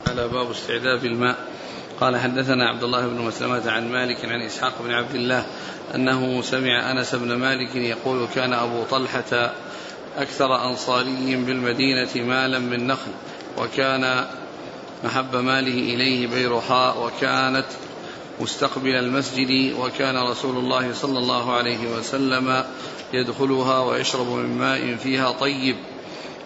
على باب استعذاب الماء. قال حدثنا عبد الله بن مسلمة عن مالك عن إسحاق بن عبد الله أنه سمع أنس بن مالك يقول كان أبو طلحة أكثر أنصاري بالمدينة مالا من نخل وكان محب ماله إليه بيرحاء وكانت مستقبل المسجد وكان رسول الله صلى الله عليه وسلم يدخلها ويشرب من ماء فيها طيب.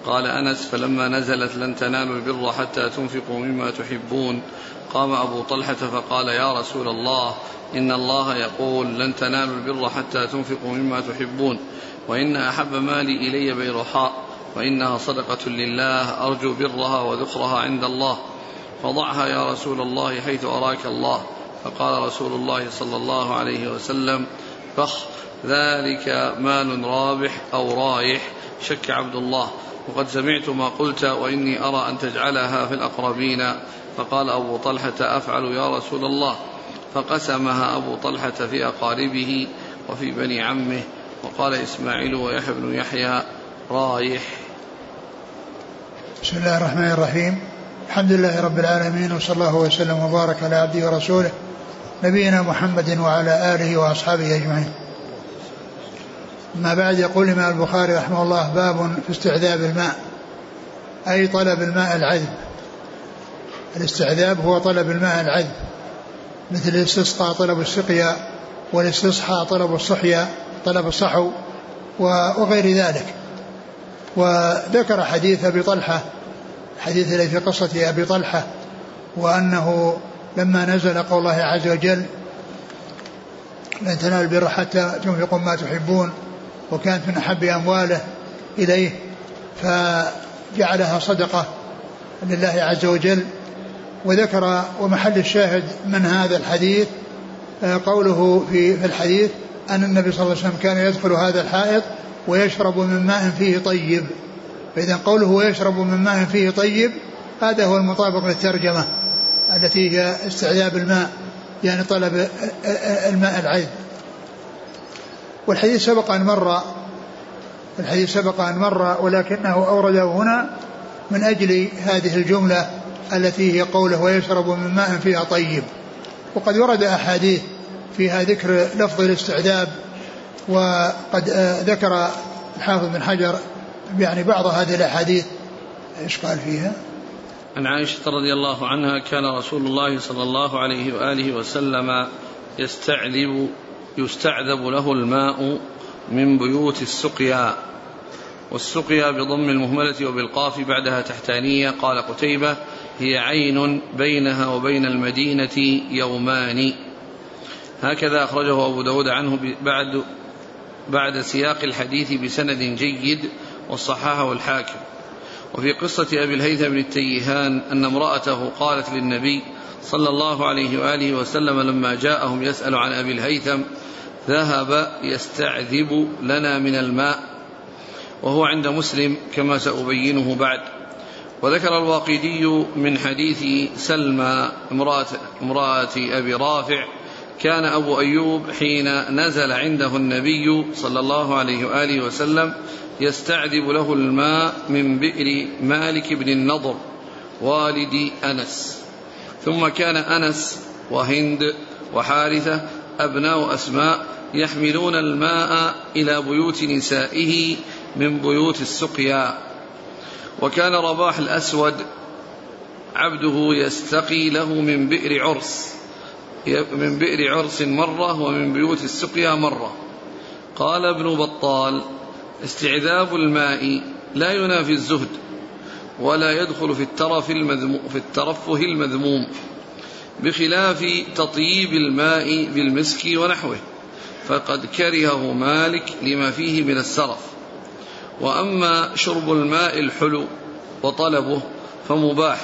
قال أنس فلما نزلت لن تنالوا البر حتى تنفقوا مما تحبون. قام أبو طلحة فقال يا رسول الله إن الله يقول لن تنالوا البر حتى تنفقوا مما تحبون وإن أحب مالي إلي بيرحاء وإنها صدقة لله أرجو برها وذخرها عند الله. فضعها يا رسول الله حيث أراك الله. فقال رسول الله صلى الله عليه وسلم فخ ذلك مال رابح أو رايح شك عبد الله. وقد سمعت ما قلت وإني أرى أن تجعلها في الأقربين. فقال أبو طلحة أفعل يا رسول الله. فقسمها أبو طلحة في أقاربه وفي بني عمه. وقال إسماعيل ويحيى بن يحيى رايح. بسم الله الرحمن الرحيم. الحمد لله رب العالمين وصلى الله وسلم وبارك على عبده ورسوله نبينا محمد وعلى آله وأصحابه أجمعين. ما بعد يقول الإمام البخاري رحمه الله باب في استعذاب الماء أي طلب الماء العذب. الاستعذاب هو طلب الماء العذب مثل الاستسقاء طلب السقيا والاستصحاء طلب الصحيا طلب الصحو وغير ذلك. وذكر حديث أبي طلحة حديث الذي في قصة أبي طلحة وأنه لما نزل قول الله عز وجل لن تنالوا البر حتى تنفقوا ما تحبون وكانت من أحب أمواله إليه فجعلها صدقة لله عز وجل. وذكر ومحل الشاهد من هذا الحديث آه، قوله في في الحديث أن النبي صلى الله عليه وسلم كان يدخل هذا الحائط ويشرب من ماء فيه طيب. فإذا قوله ويشرب من ماء فيه طيب هذا هو المطابق للترجمة التي هي استعذاب الماء يعني طلب الماء العذب. والحديث سبق أن مر الحديث سبق أن مر ولكنه أورده هنا من أجل هذه الجملة التي هي قوله ويشرب من ماء فيها طيب وقد ورد أحاديث فيها ذكر لفظ الاستعذاب وقد ذكر الحافظ بن حجر يعني بعض هذه الأحاديث إيش قال فيها؟ عن عائشة رضي الله عنها كان رسول الله صلى الله عليه وآله وسلم يستعذب يستعذب له الماء من بيوت السقيا والسقيا بضم المهملة وبالقاف بعدها تحتانية. قال قتيبة هي عين بينها وبين المدينة يومان. هكذا أخرجه أبو داود عنه بعد بعد سياق الحديث بسند جيد وصححه الحاكم. وفي قصة أبي الهيثم بن التيهان أن امرأته قالت للنبي صلى الله عليه وآله وسلم لما جاءهم يسأل عن أبي الهيثم ذهب يستعذب لنا من الماء وهو عند مسلم كما سأبينه بعد. وذكر الواقدي من حديث سلمى امرأة, امرأة أبي رافع كان أبو أيوب حين نزل عنده النبي صلى الله عليه وآله وسلم يستعذب له الماء من بئر مالك بن النضر والد أنس. ثم كان أنس وهند وحارثة أبناء أسماء يحملون الماء إلى بيوت نسائه من بيوت السقيا. وكان رباح الأسود عبده يستقي له من بئر عرس من بئر عرس مرة ومن بيوت السقيا مرة. قال ابن بطال استعذاب الماء لا ينافي الزهد ولا يدخل في الترف المذموم في الترفه المذموم بخلاف تطييب الماء بالمسك ونحوه فقد كرهه مالك لما فيه من السرف. وأما شرب الماء الحلو وطلبه فمباح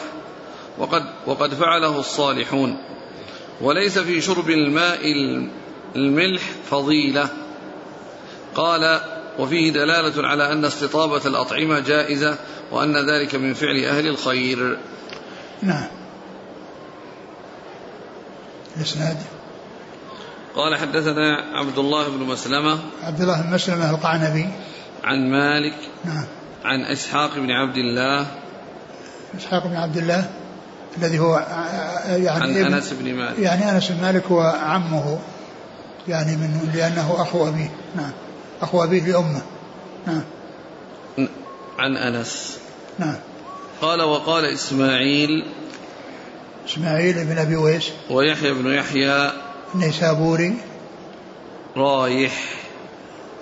وقد وقد فعله الصالحون. وليس في شرب الماء الملح فضيلة. قال وفيه دلالة على أن استطابه الأطعمة جائزة وأن ذلك من فعل أهل الخير. نعم. الإسناد. قال حدثنا عبد الله بن مسلمة. عبد الله بن مسلمة القعنبي. عن مالك. نعم. عن إسحاق بن عبد الله. إسحاق بن عبد الله الذي هو يعني عن أنس بن مالك. يعني أنس بن مالك هو عمه يعني من لأنه أخو أبيه نعم. أخو أبيه لأمه نعم. عن أنس. نعم. قال وقال إسماعيل. إسماعيل بن أبي ويس. ويحيى بن يحيى. النيسابوري رايح.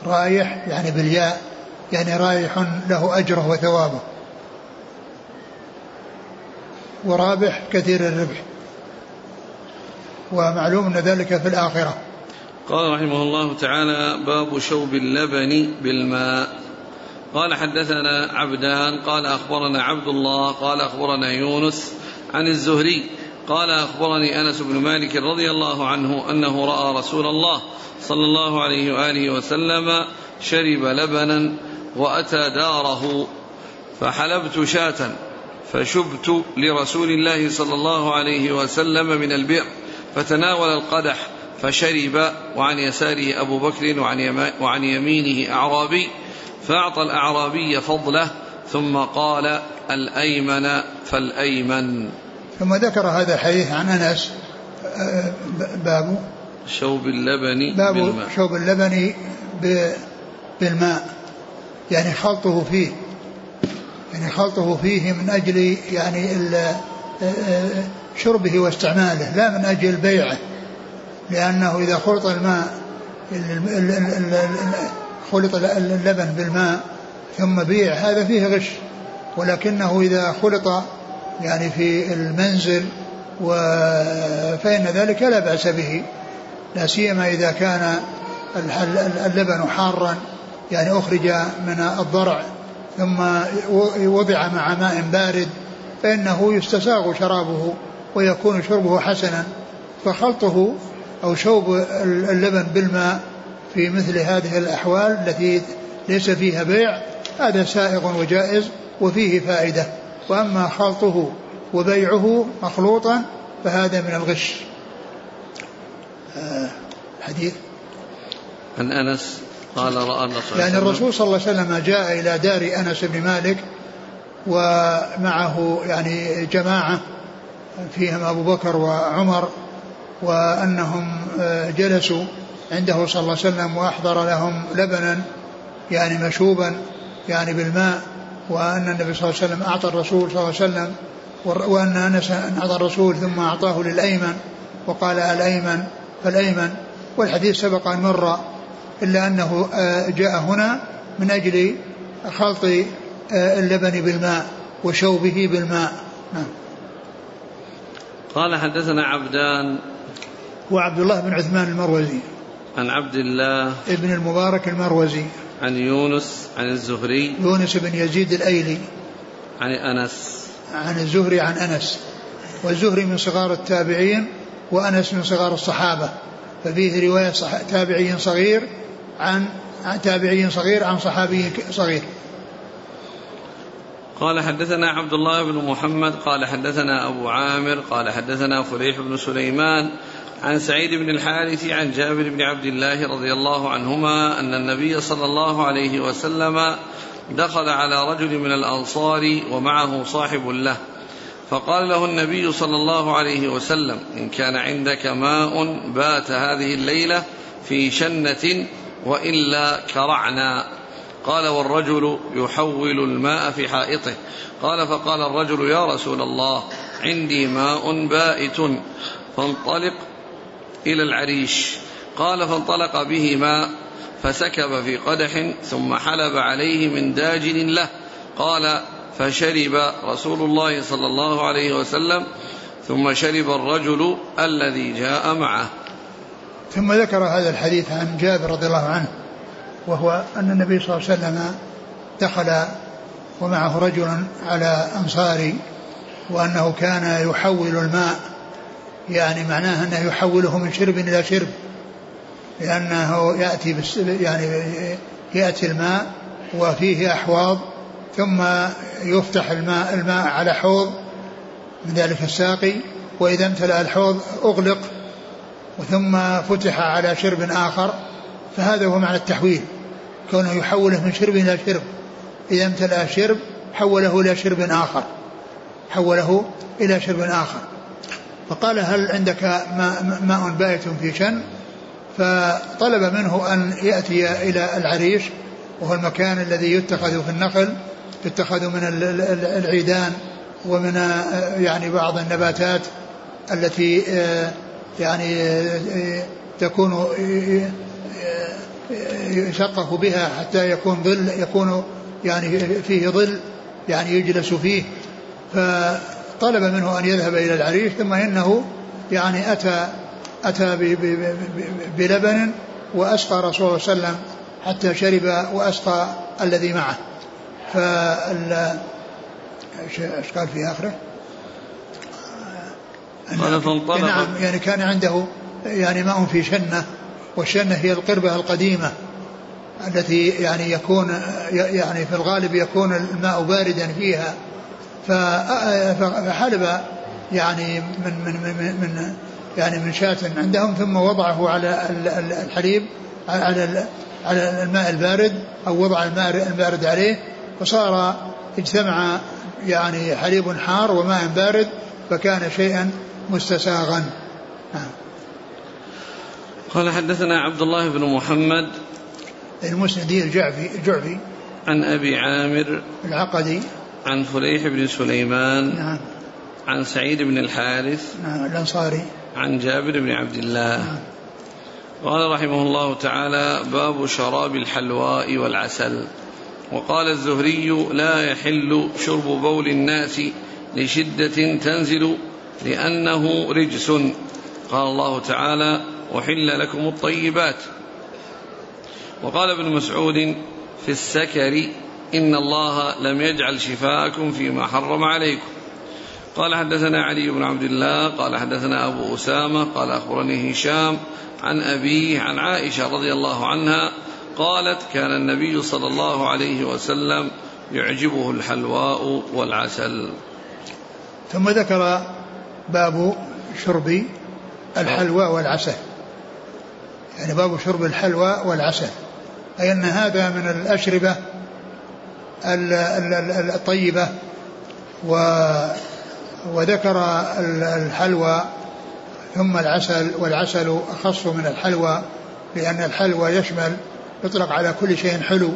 رايح يعني بالياء يعني رايح له أجره وثوابه. ورابح كثير الربح. ومعلوم أن ذلك في الآخرة. قال رحمه الله تعالى باب شوب اللبن بالماء. قال حدثنا عبدان قال أخبرنا عبد الله قال أخبرنا يونس عن الزهري قال أخبرني أنس بن مالك رضي الله عنه أنه رأى رسول الله صلى الله عليه وآله وسلم شرب لبنا وأتى داره فحلبت شاة فشبت لرسول الله صلى الله عليه وسلم من البئر فتناول القدح فشرب وعن يساره أبو بكر وعن, وعن يمينه أعرابي فأعطى الأعرابي فضله ثم قال الأيمن فالأيمن. ثم ذكر هذا الحديث عن أنس باب شوب اللبن باب بالماء. شوب اللبن بالماء يعني خلطه فيه يعني خلطه فيه من أجل يعني شربه واستعماله لا من أجل بيعه. لأنه إذا خلط الماء خلط اللبن بالماء ثم بيع هذا فيه غش. ولكنه إذا خلط يعني في المنزل فإن ذلك لا بأس به. لا سيما إذا كان اللبن حارا يعني أخرج من الضرع ثم وضع مع ماء بارد فإنه يستساغ شرابه ويكون شربه حسنا. فخلطه أو شوب اللبن بالماء في مثل هذه الأحوال التي ليس فيها بيع هذا سائغ وجائز وفيه فائدة. وأما خلطه وبيعه مخلوطا فهذا من الغش. آه حديث. عن أنس قال رأى الرسول يعني الرسول صلى الله عليه وسلم جاء إلى دار أنس بن مالك ومعه يعني جماعة فيهم أبو بكر وعمر وأنهم آه، جلسوا عنده صلى الله عليه وسلم وأحضر لهم لبنا يعني مشوبا يعني بالماء وأن النبي صلى الله عليه وسلم أعطى الرسول صلى الله عليه وسلم وأن أنس أعطى الرسول ثم أعطاه للأيمن وقال الأيمن فالأيمن. والحديث سبق أن مر إلا أنه آه، جاء هنا من أجل خلط آه، اللبن بالماء وشوبه بالماء. نعم. قال حدثنا عبدان وعبد الله بن عثمان المروزي. عن عبد الله ابن المبارك المروزي. عن يونس عن الزهري. يونس بن يزيد الأيلي. عن أنس. عن الزهري عن أنس. والزهري من صغار التابعين وأنس من صغار الصحابة. ففيه رواية صح... تابعي صغير عن عن تابعي صغير عن صحابي صغير. قال حدثنا عبد الله بن محمد قال حدثنا أبو عامر قال حدثنا فليح بن سليمان عن سعيد بن الحارث عن جابر بن عبد الله رضي الله عنهما أن النبي صلى الله عليه وسلم دخل على رجل من الأنصار ومعه صاحب له فقال له النبي صلى الله عليه وسلم إن كان عندك ماء بات هذه الليلة في شنة وإلا كرعنا. قال والرجل يحول الماء في حائطه. قال فقال الرجل يا رسول الله عندي ماء بائت فانطلق إلى العريش. قال فانطلق به ماء فسكب في قدح ثم حلب عليه من داجن له. قال فشرب رسول الله صلى الله عليه وسلم ثم شرب الرجل الذي جاء معه. ثم ذكر هذا الحديث عن جابر رضي الله عنه وهو أن النبي صلى الله عليه وسلم دخل ومعه رجل على أنصاري وأنه كان يحول الماء يعني معناه أنه يحوله من شرب إلى شرب. لأنه يأتي بس يعني يأتي الماء وفيه أحواض ثم يفتح الماء الماء على حوض من ذلك الساقي وإذا امتلأ الحوض أغلق ثم فتح على شرب آخر. فهذا هو معنى التحويل كونه يحوله من شرب إلى شرب. إذا امتلأ شرب حوله إلى شرب آخر. حوله إلى شرب آخر. فقال هل عندك ماء, بائت في شن؟ فطلب منه أن يأتي إلى العريش وهو المكان الذي يتخذ في النخل يتخذ من العيدان ومن يعني بعض النباتات التي يعني تكون يشقق بها حتى يكون ظل يكون يعني فيه ظل يعني يجلس فيه. فطلب منه أن يذهب إلى العريش ثم إنه يعني أتى أتى بلبن وأسقى رسول الله صلى الله عليه وسلم حتى شرب وأسقى الذي معه. فال إيش قال في آخره؟ قال فانطلق. نعم يعني كان عنده يعني ماء في شنة والشنة هي القربة القديمة التي يعني يكون يعني في الغالب يكون الماء باردا فيها. فحلب يعني من من من, من يعني من شاة عندهم ثم وضعه على الحليب على على الماء البارد أو وضع الماء البارد عليه فصار اجتمع يعني حليب حار وماء بارد فكان شيئا مستساغا. نعم. قال حدثنا عبد الله بن محمد المسندي الجعفي الجعفي. عن أبي عامر العقدي. عن فليح بن سليمان نعم. عن سعيد بن الحارث نعم الأنصاري. عن جابر بن عبد الله. نعم. قال رحمه الله تعالى باب شراب الحلواء والعسل. وقال الزهري لا يحل شرب بول الناس لشدة تنزل لأنه رجس. قال الله تعالى أحل لكم الطيبات. وقال ابن مسعود في السكر إن الله لم يجعل شفاءكم فيما حرم عليكم. قال حدثنا علي بن عبد الله قال حدثنا أبو أسامة قال أخبرني هشام عن أبيه عن عائشة رضي الله عنها قالت كان النبي صلى الله عليه وسلم يعجبه الحلواء والعسل. ثم ذكر باب شرب الحلوى والعسل. يعني باب شرب الحلوى والعسل. أي أن هذا من الأشربة الطيبة وذكر الحلوى ثم العسل والعسل أخص من الحلوى لأن الحلوى يشمل يطلق على كل شيء حلو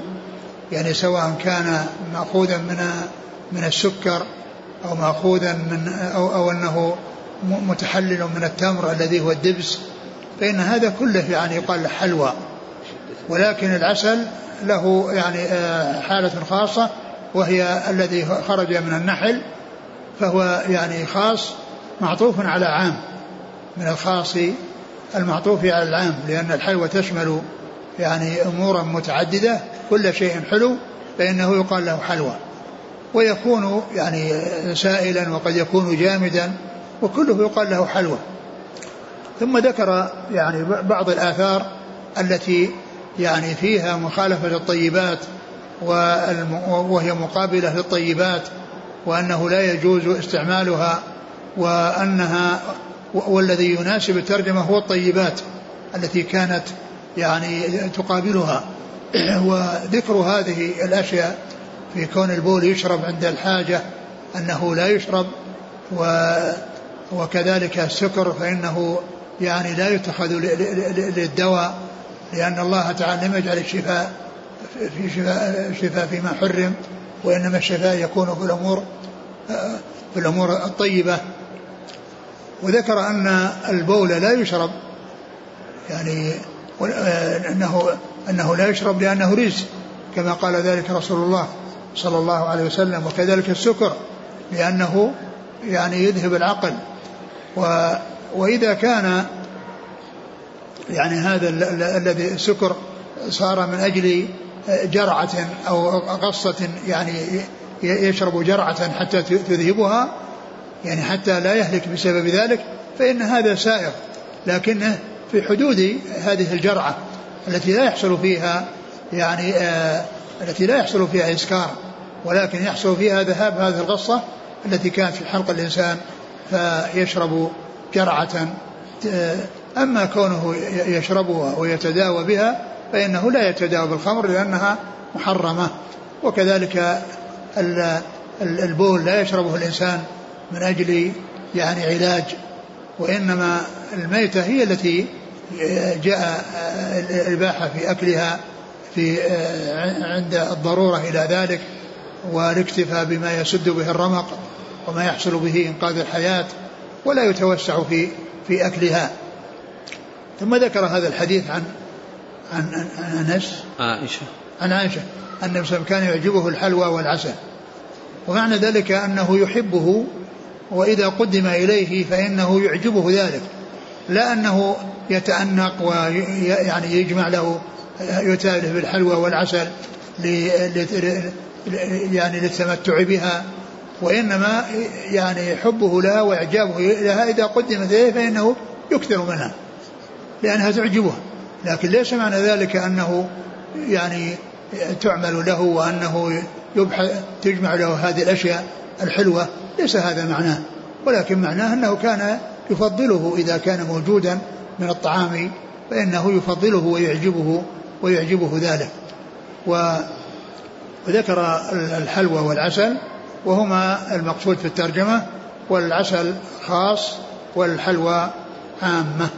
يعني سواء كان مأخوذا من من السكر أو مأخوذا من أو, أو أنه متحلل من التمر الذي هو الدبس فإن هذا كله يعني يقال حلوى. ولكن العسل له يعني آه، حالة خاصة وهي الذي خرج من النحل فهو يعني خاص معطوف على عام. من الخاص المعطوف على العام لأن الحلوى تشمل يعني أمورا متعددة كل شيء حلو فإنه يقال له حلوى. ويكون يعني سائلا وقد يكون جامدا وكله يقال له حلوى. ثم ذكر يعني بعض الآثار التي يعني فيها مخالفة الطيبات وهي مقابلة للطيبات وأنه لا يجوز استعمالها وأنها والذي يناسب الترجمة هو الطيبات التي كانت يعني تقابلها. وذكر هذه الأشياء في كون البول يشرب عند الحاجة أنه لا يشرب و وكذلك السكر فإنه يعني لا يتخذ للدواء. لأن الله تعالى لم يجعل الشفاء في شفاء, شفاء فيما حرم وإنما الشفاء يكون في الأمور في الأمور الطيبة. وذكر أن البول لا يشرب يعني أنه أنه لا يشرب لأنه رزق كما قال ذلك رسول الله صلى الله عليه وسلم وكذلك السكر لأنه يعني يذهب العقل. و وإذا كان يعني هذا الذي السكر صار من أجل جرعة أو قصة يعني يشرب جرعة حتى تذهبها يعني حتى لا يهلك بسبب ذلك فإن هذا سائغ. لكنه في حدود هذه الجرعة التي لا يحصل فيها يعني آه التي لا يحصل فيها إسكار ولكن يحصل فيها ذهاب هذه الغصة التي كانت في حلق الإنسان فيشرب جرعة أما كونه يشربها ويتداوى بها فإنه لا يتداوى بالخمر لأنها محرمة. وكذلك البول لا يشربه الإنسان من أجل يعني علاج وإنما الميتة هي التي جاء الإباحة في أكلها في عند الضرورة إلى ذلك والاكتفاء بما يسد به الرمق وما يحصل به إنقاذ الحياة ولا يتوسع في في أكلها. ثم ذكر هذا الحديث عن عن عن أنس. عائشة. عن النبي صلى عليه وسلم كان يعجبه الحلوى والعسل. ومعنى ذلك أنه يحبه وإذا قدم إليه فإنه يعجبه ذلك. لا أنه يتأنق ويعني يجمع له يتألف بالحلوى والعسل يعني للتمتع بها. وإنما يعني حبه لها وإعجابه لها إذا قدمت إليه فإنه يكثر منها. لأنها تعجبه. لكن ليس معنى ذلك أنه يعني تعمل له وأنه يبحث تجمع له هذه الأشياء الحلوة. ليس هذا معناه. ولكن معناه أنه كان يفضله إذا كان موجودا من الطعام فإنه يفضله ويعجبه ويعجبه ذلك. وذكر الحلوى والعسل وهما المقصود في الترجمة والعسل خاص والحلوى عامة.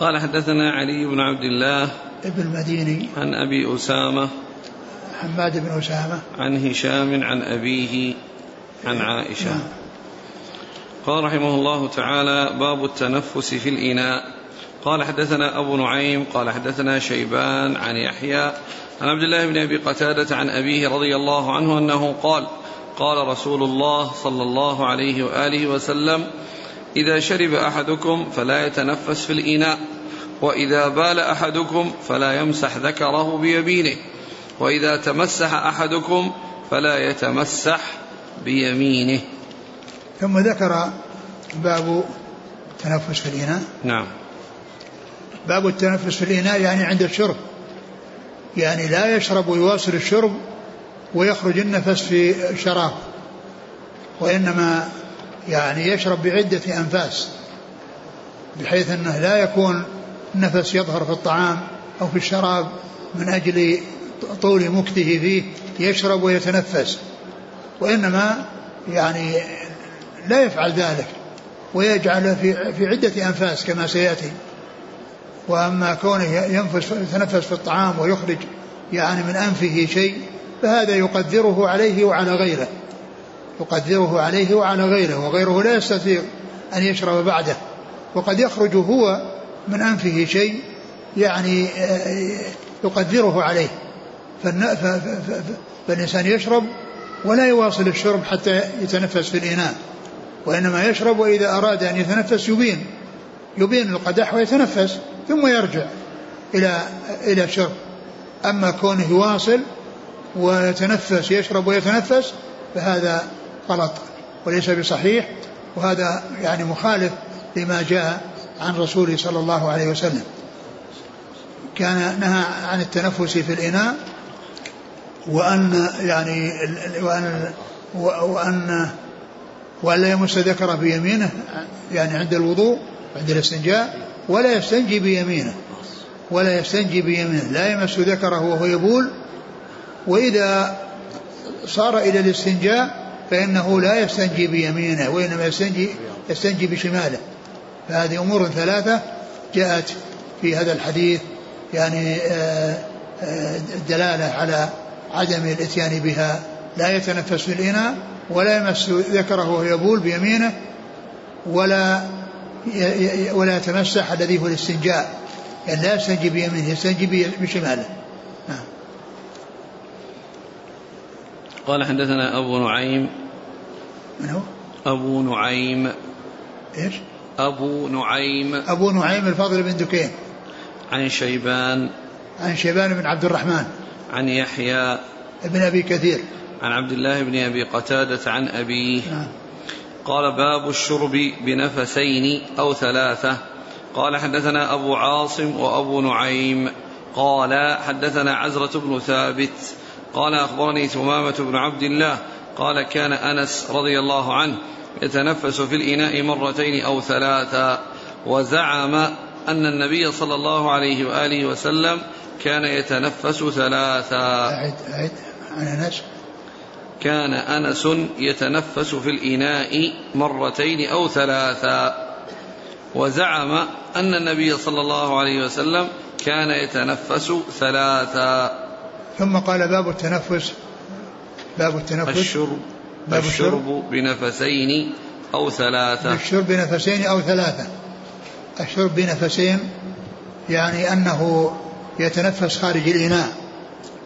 قال حدثنا علي بن عبد الله ابن المديني. عن أبي أسامة حماد بن أسامة. عن هشام عن أبيه عن عائشة. نعم. قال رحمه الله تعالى باب التنفس في الإناء. قال حدثنا أبو نعيم قال حدثنا شيبان عن يحيى عن عبد الله بن أبي قتادة عن أبيه رضي الله عنه أنه قال قال رسول الله صلى الله عليه وآله وسلم إذا شرب أحدكم فلا يتنفس في الإناء وإذا بال أحدكم فلا يمسح ذكره بيمينه وإذا تمسح أحدكم فلا يتمسح بيمينه. ثم ذكر باب التنفس في الإناء. نعم. باب التنفس في الإناء يعني عند الشرب يعني لا يشرب ويواصل الشرب ويخرج النفس في الشراب وإنما يعني يشرب بعدة أنفاس بحيث أنه لا يكون النفس يظهر في الطعام أو في الشراب من أجل طول مكثه فيه يشرب ويتنفس. وإنما يعني لا يفعل ذلك ويجعل في في عدة أنفاس كما سيأتي. وأما كونه ينفس يتنفس في الطعام ويخرج يعني من أنفه شيء فهذا يقدره عليه وعلى غيره. يقدره عليه وعلى غيره وغيره لا يستطيع أن يشرب بعده. وقد يخرج هو من أنفه شيء يعني يقدره عليه. فالإنسان يشرب ولا يواصل الشرب حتى يتنفس في الإناء. وإنما يشرب وإذا أراد أن يتنفس يبين يبين القدح ويتنفس ثم يرجع إلى إلى الشرب. أما كونه يواصل ويتنفس يشرب ويتنفس فهذا غلط وليس بصحيح وهذا يعني مخالف لما جاء عن رسوله صلى الله عليه وسلم. كان نهى عن التنفس في الإناء وأن يعني وأن وأن وأن لا يمس ذكره بيمينه يعني عند الوضوء عند الاستنجاء ولا يستنجي بيمينه. ولا يستنجي بيمينه لا يمس ذكره وهو يبول. وإذا صار إلى الاستنجاء فإنه لا يستنجي بيمينه وإنما يستنجي يستنجي بشماله. فهذه أمور ثلاثة جاءت في هذا الحديث يعني آه، آه، الدلالة على عدم الإتيان بها. لا يتنفس في الإناء ولا يمس ذكره وهو يبول بيمينه ولا ولا يتمسح الذي هو الاستنجاء. يعني لا يستنجي بيمينه يستنجي بشماله. نعم. قال حدثنا أبو نعيم من هو؟ أبو نعيم. إيش؟ أبو نعيم. أبو نعيم الفضل بن دكين. عن شيبان. عن شيبان بن عبد الرحمن. عن يحيى. ابن أبي كثير. عن عبد الله بن أبي قتادة عن أبيه. نعم قال باب الشرب بنفسين أو ثلاثة. قال حدثنا أبو عاصم وأبو نعيم. قال حدثنا عزرة بن ثابت. قال أخبرني ثمامة بن عبد الله قال كان أنس رضي الله عنه يتنفس في الإناء مرتين أو ثلاثا وزعم أن النبي صلى الله عليه وآله وسلم كان يتنفس ثلاثا. أعد أعد عن أنس كان أنس يتنفس في الإناء مرتين أو ثلاثا. وزعم أن النبي صلى الله عليه وسلم كان يتنفس ثلاثا. ثم قال باب التنفس. باب التنفس. الشرب باب الشرب. بنفسين أو ثلاثة. الشرب بنفسين أو ثلاثة. الشرب بنفسين يعني أنه يتنفس خارج الإناء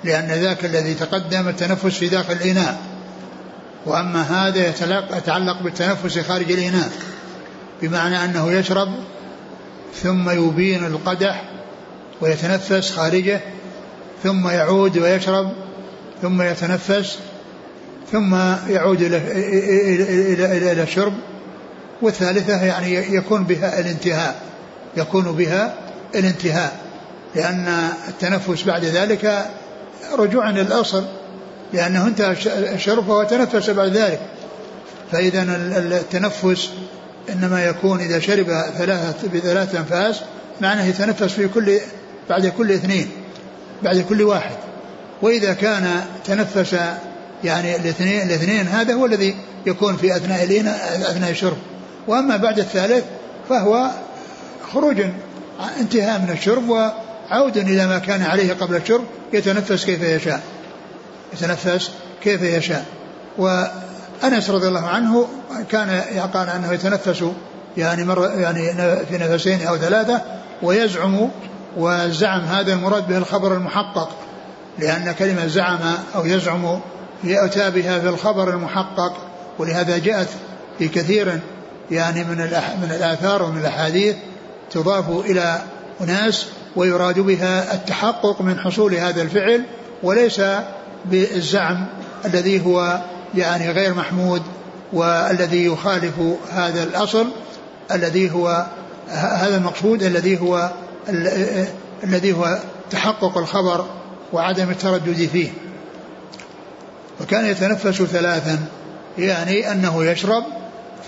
لأن ذاك الذي تقدم التنفس في داخل الإناء. وأما هذا يتعلق بالتنفس خارج الإناء بمعنى أنه يشرب ثم يبين القدح ويتنفس خارجه ثم يعود ويشرب ثم يتنفس ثم يعود إلى إلى إلى الشرب والثالثة يعني يكون بها الانتهاء يكون بها الانتهاء لأن التنفس بعد ذلك رجوعا للأصل لأنه انتهى الشرب فهو تنفس بعد ذلك. فإذا التنفس إنما يكون إذا شرب ثلاثة بثلاث أنفاس معناه يتنفس في كل بعد كل اثنين بعد كل واحد. وإذا كان تنفس يعني الاثنين الاثنين هذا هو الذي يكون في أثناء أثناء الشرب. وأما بعد الثالث فهو خروج انتهاء من الشرب وعود إلى ما كان عليه قبل الشرب يتنفس كيف يشاء. يتنفس كيف يشاء. وأنس رضي الله عنه كان قال أنه يتنفس يعني مرة يعني في نفسين أو ثلاثة ويزعم والزعم هذا المراد به الخبر المحقق لأن كلمة زعم أو يزعم يؤتى بها في الخبر المحقق ولهذا جاءت في كثير يعني من من الآثار ومن الأحاديث تضاف إلى أناس ويراد بها التحقق من حصول هذا الفعل وليس بالزعم الذي هو يعني غير محمود والذي يخالف هذا الأصل الذي هو هذا المقصود الذي هو الذي هو تحقق الخبر وعدم التردد فيه. وكان يتنفس ثلاثا يعني أنه يشرب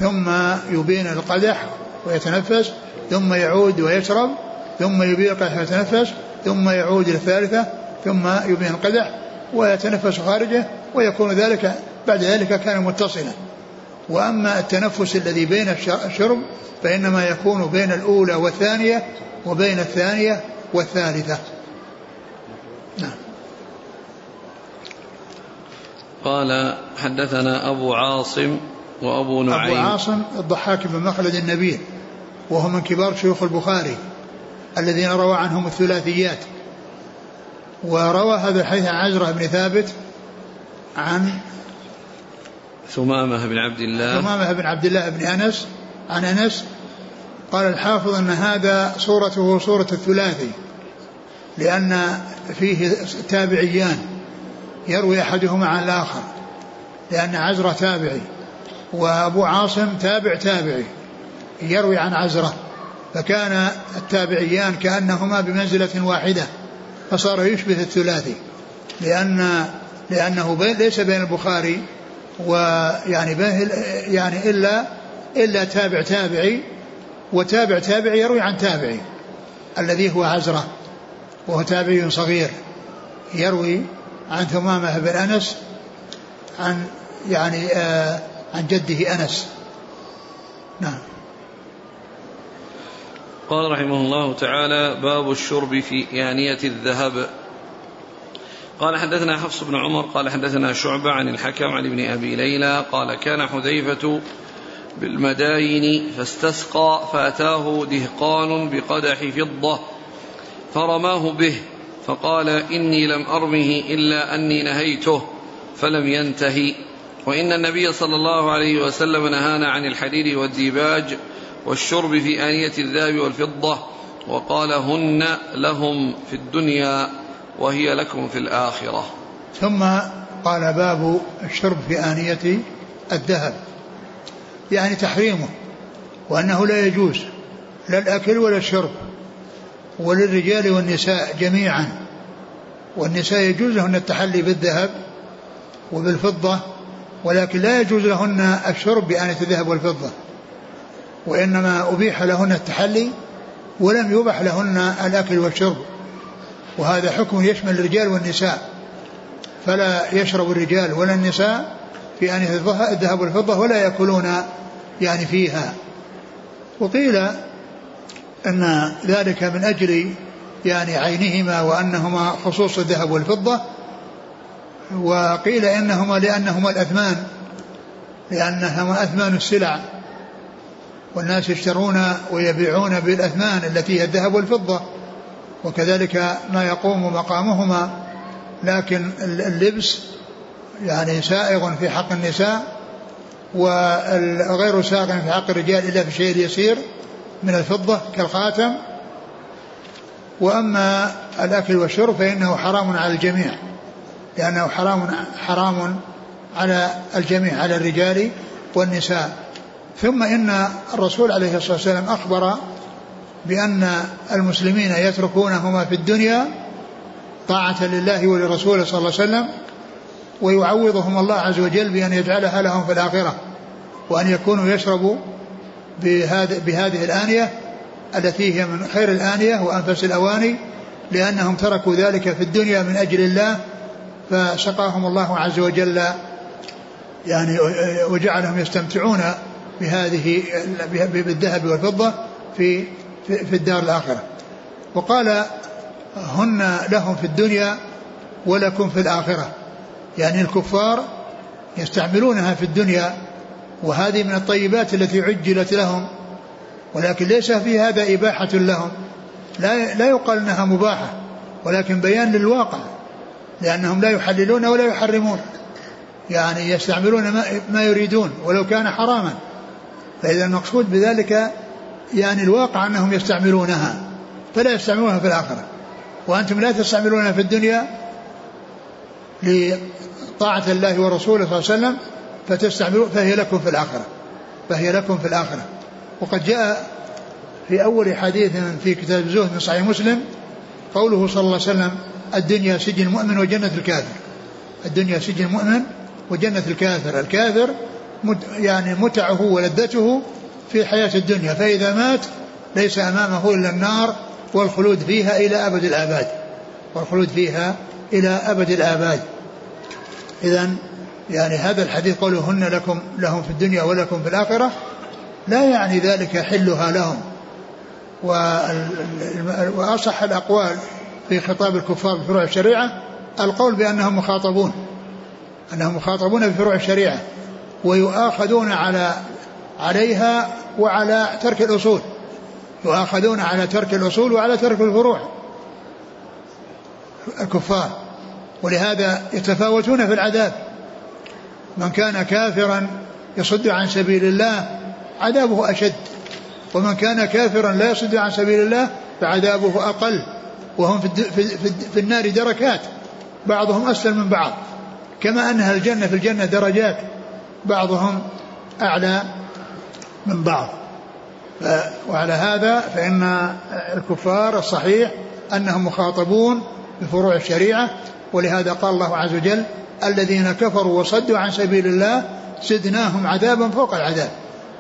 ثم يبين القدح ويتنفس ثم يعود ويشرب ثم يبين القدح ويتنفس ثم يعود الثالثة ثم يبين القدح ويتنفس خارجه ويكون ذلك بعد ذلك كان متصلا. وأما التنفس الذي بين الشرب فإنما يكون بين الأولى والثانية وبين الثانية والثالثة. نعم. قال حدثنا أبو عاصم وأبو نعيم. أبو عاصم الضحاك بن مخلد النبيل وهو من كبار شيوخ البخاري الذين روى عنهم الثلاثيات. وروى هذا الحديث عن عزرة بن ثابت عن ثمامة بن عبد الله. ثمامة بن عبد الله بن أنس عن أنس قال الحافظ أن هذا صورته صورة الثلاثي لأن فيه تابعيان. يروي أحدهما عن الآخر لأن عزرة تابعي وأبو عاصم تابع تابعي يروي عن عزرة فكان التابعيان كأنهما بمنزلة واحدة فصار يشبه الثلاثي لأن لأنه ليس بين البخاري ويعني يعني إلا إلا تابع تابعي وتابع تابعي يروي عن تابعي الذي هو عزرة وهو تابعي صغير يروي عن ثمامة بن أنس عن يعني آه عن جده أنس. نعم. قال رحمه الله تعالى باب الشرب في آنية الذهب. قال حدثنا حفص بن عمر قال حدثنا شعبة عن الحكم عن ابن أبي ليلى قال كان حذيفة بالمداين فاستسقى فأتاه دهقان بقدح فضة فرماه به. فقال إني لم أرمه إلا أني نهيته فلم ينتهي. وإن النبي صلى الله عليه وسلم نهانا عن الحرير والديباج والشرب في آنية الذهب والفضة وقال هن لهم في الدنيا وهي لكم في الآخرة. ثم قال باب الشرب في آنية الذهب. يعني تحريمه وأنه لا يجوز لا الأكل ولا الشرب. وللرجال والنساء جميعا. والنساء يجوز لهن التحلي بالذهب وبالفضة ولكن لا يجوز لهن الشرب بآنية الذهب والفضة. وإنما أبيح لهن التحلي ولم يبح لهن الأكل والشرب. وهذا حكم يشمل الرجال والنساء. فلا يشرب الرجال ولا النساء في آنية الذهب والفضة ولا يأكلون يعني فيها. وقيل أن ذلك من أجل يعني عينهما وأنهما خصوص الذهب والفضة وقيل إنهما لأنهما الأثمان لأنهما أثمان السلع. والناس يشترون ويبيعون بالأثمان التي هي الذهب والفضة وكذلك ما يقوم مقامهما. لكن اللبس يعني سائغ في حق النساء وغير سائغ في حق الرجال إلا في الشيء اليسير من الفضة كالخاتم وأما الأكل والشرب فإنه حرام على الجميع لأنه حرام حرام على الجميع على الرجال والنساء. ثم إن الرسول عليه الصلاة والسلام أخبر بأن المسلمين يتركونهما في الدنيا طاعة لله ولرسوله صلى الله عليه وسلم ويعوضهم الله عز وجل بأن يجعلها لهم في الآخرة وأن يكونوا يشربوا بهذه, الآنية التي هي من خير الآنية وأنفس الأواني لأنهم تركوا ذلك في الدنيا من أجل الله فسقاهم الله عز وجل يعني وجعلهم يستمتعون بهذه بالذهب والفضة في في الدار الآخرة. وقال هن لهم في الدنيا ولكم في الآخرة. يعني الكفار يستعملونها في الدنيا وهذه من الطيبات التي عجلت لهم ولكن ليس في هذا إباحة لهم. لا لا يقال إنها مباحة ولكن بيان للواقع لأنهم لا يحللون ولا يحرمون. يعني يستعملون ما, ما يريدون ولو كان حراما. فإذا المقصود بذلك يعني الواقع أنهم يستعملونها فلا يستعملونها في الآخرة. وأنتم لا تستعملونها في الدنيا لطاعة الله ورسوله صلى الله عليه وسلم فتستعملون فهي لكم في الآخرة. فهي لكم في الآخرة. وقد جاء في أول حديث في كتاب الزهد من صحيح مسلم قوله صلى الله عليه وسلم الدنيا سجن المؤمن وجنة الكافر. الدنيا سجن المؤمن وجنة الكافر. الكافر يعني متعه ولذته في الحياة الدنيا. فإذا مات ليس أمامه إلا النار والخلود فيها إلى أبد الآباد. والخلود فيها إلى أبد الآباد. إذا يعني هذا الحديث قوله هن لكم لهم في الدنيا ولكم في الآخرة لا يعني ذلك حلها لهم. وأصح الأقوال في خطاب الكفار بفروع الشريعة القول بأنهم مخاطبون أنهم مخاطبون بفروع الشريعة ويؤاخذون على عليها وعلى ترك الأصول يؤاخذون على ترك الأصول وعلى ترك الفروع الكفار. ولهذا يتفاوتون في العذاب. من كان كافرا يصد عن سبيل الله عذابه أشد. ومن كان كافرا لا يصد عن سبيل الله فعذابه أقل. وهم في, في, في, في النار دركات. بعضهم أسفل من بعض. كما أنها الجنة في الجنة درجات. بعضهم أعلى من بعض. وعلى هذا فإن الكفار الصحيح أنهم مخاطبون بفروع الشريعة. ولهذا قال الله عز وجل الذين كفروا وصدوا عن سبيل الله زدناهم عذابا فوق العذاب.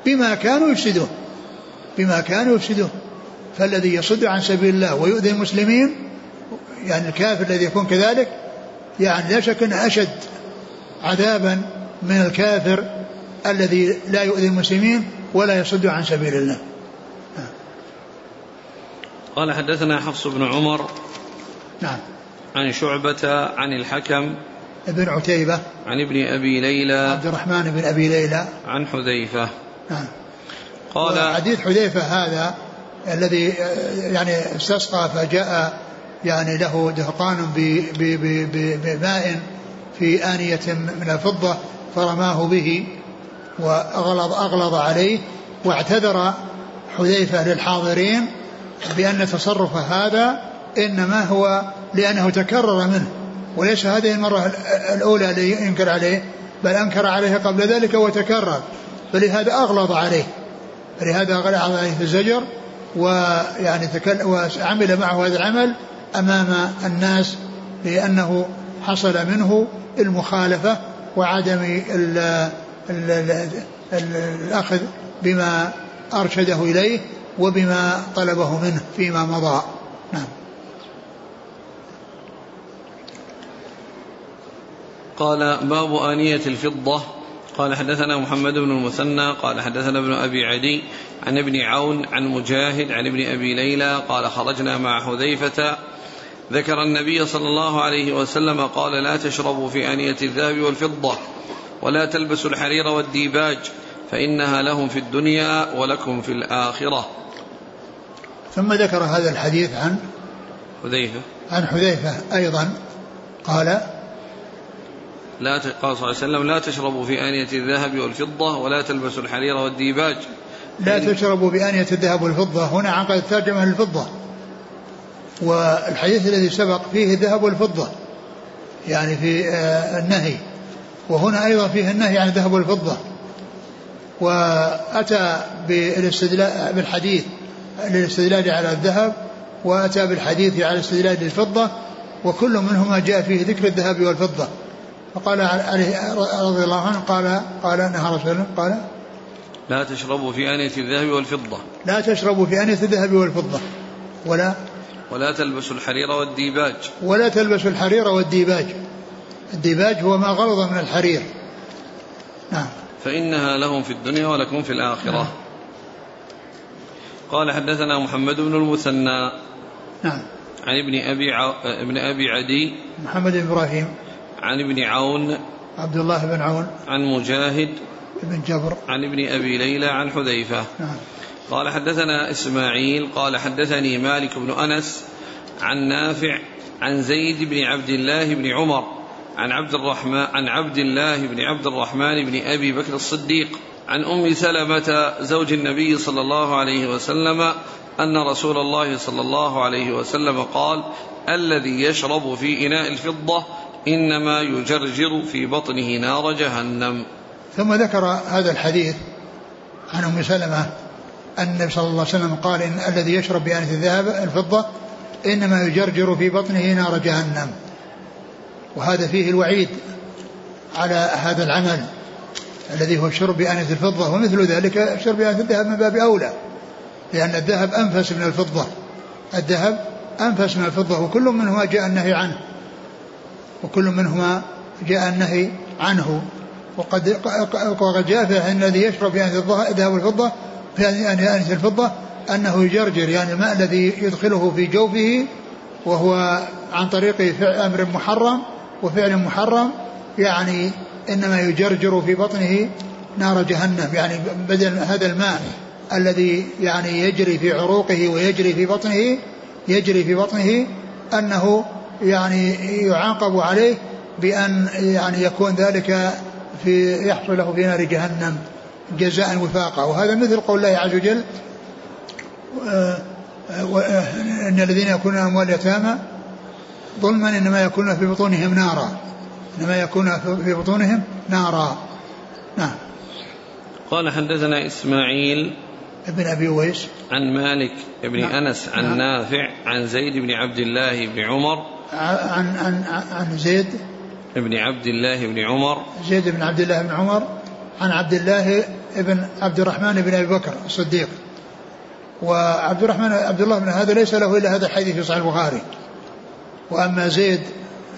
بما كانوا يفسدون. بما كانوا يفسدون. فالذي يصد عن سبيل الله ويؤذي المسلمين يعني الكافر الذي يكون كذلك يعني لا شك أنه أشد عذابا من الكافر الذي لا يؤذي المسلمين ولا يصد عن سبيل الله. قال حدثنا حفص بن عمر نعم. عن شعبة عن الحكم ابن عتيبة عن ابن أبي ليلى عبد الرحمن بن أبي ليلى. عن حذيفة. نعم. قال حديث حذيفة هذا الذي يعني استسقى فجاء يعني له دهقان بماء في آنية من الفضة فرماه به وأغلظ أغلظ عليه واعتذر حذيفة للحاضرين بأن تصرف هذا إنما هو لأنه تكرر منه. وليس هذه المرة الأولى اللي ينكر عليه بل أنكر عليه قبل ذلك وتكرر. فلهذا أغلظ عليه. فلهذا أغلظ عليه في الزجر ويعني تكل وعمل معه هذا العمل أمام الناس لأنه حصل منه المخالفة وعدم ال ال ال الأخذ بما أرشده إليه وبما طلبه منه فيما مضى. نعم. قال باب آنية الفضة. قال حدثنا محمد بن المثنى قال حدثنا ابن أبي عدي عن ابن عون عن مجاهد عن ابن أبي ليلى قال خرجنا مع حذيفة. ذكر النبي صلى الله عليه وسلم قال لا تشربوا في آنية الذهب والفضة ولا تلبسوا الحرير والديباج فإنها لهم في الدنيا ولكم في الآخرة. ثم ذكر هذا الحديث عن حذيفة. عن حذيفة أيضا قال لا. قال صلى الله عليه وسلم لا تشربوا في آنية الذهب والفضة ولا تلبسوا الحرير والديباج. لا تشربوا بآنية الذهب والفضة. هنا عقد الترجمة للفضة والحديث الذي سبق فيه الذهب والفضة. يعني في آه، النهي. وهنا أيضا فيه النهي عن الذهب والفضة. وأتى بالاستدلال بالحديث للاستدلال على الذهب وأتى بالحديث على الاستدلال للفضة وكل منهما جاء فيه ذكر الذهب والفضة. فقال عليه رضي الله عنه قال قال نهى رسول الله قال لا تشربوا في آنية الذهب والفضة. لا تشربوا في آنية الذهب والفضة. ولا ولا تلبسوا الحرير والديباج. ولا تلبسوا الحرير والديباج. الديباج هو ما غلظ من الحرير. نعم. فإنها لهم في الدنيا ولكم في الآخرة. نعم. قال حدثنا محمد بن المثنى. نعم. عن ابن أبي ع... ابن أبي عدي. محمد بن إبراهيم. عن ابن عون عبد الله بن عون عن مجاهد بن جبر. عن ابن أبي ليلى عن حذيفة. نعم. قال حدثنا إسماعيل قال حدثني مالك بن أنس عن نافع عن زيد بن عبد الله بن عمر عن عبد الرحمن عن عبد الله بن عبد الرحمن بن أبي بكر الصديق عن أم سلمة زوج النبي صلى الله عليه وسلم أن رسول الله صلى الله عليه وسلم قال الذي يشرب في إناء الفضة إنما يجرجر في بطنه نار جهنم. ثم ذكر هذا الحديث عن أم سلمة أن النبي صلى الله عليه وسلم قال إن الذي يشرب بآنية الذهب الفضة إنما يجرجر في بطنه نار جهنم. وهذا فيه الوعيد على هذا العمل الذي هو الشرب بآنية الفضة ومثل ذلك الشرب بآنية الذهب من باب أولى لأن الذهب أنفس من الفضة. الذهب أنفس من الفضة وكل منهما جاء النهي عنه. وكل منهما جاء النهي عنه. وقد وقد جاء في الذي يشرب في الذهب والفضة في آنية الفضة أنه يجرجر يعني الماء الذي يدخله في جوفه وهو عن طريق أمر محرم وفعل محرم يعني إنما يجرجر في بطنه نار جهنم يعني بدل هذا الماء الذي يعني يجري في عروقه ويجري في بطنه يجري في بطنه أنه يعني يعاقب عليه بأن يعني يكون ذلك في يحصل له في نار جهنم جزاء وفاقا. وهذا مثل قول الله عز وجل إن الذين يكونون أموال اليتامى ظلما إنما يكون في بطونهم نارا. إنما يكون في بطونهم نارا. نعم. قال حدثنا إسماعيل ابن أبي ويس عن مالك بن نعم. أنس عن نعم. نافع عن زيد بن عبد الله بن عمر عن عن عن زيد بن عبد الله بن عمر. زيد بن عبد الله بن عمر عن عبد الله بن عبد الرحمن بن أبي بكر الصديق. وعبد الرحمن عبد الله بن هذا ليس له إلا هذا الحديث في صحيح البخاري. وأما زيد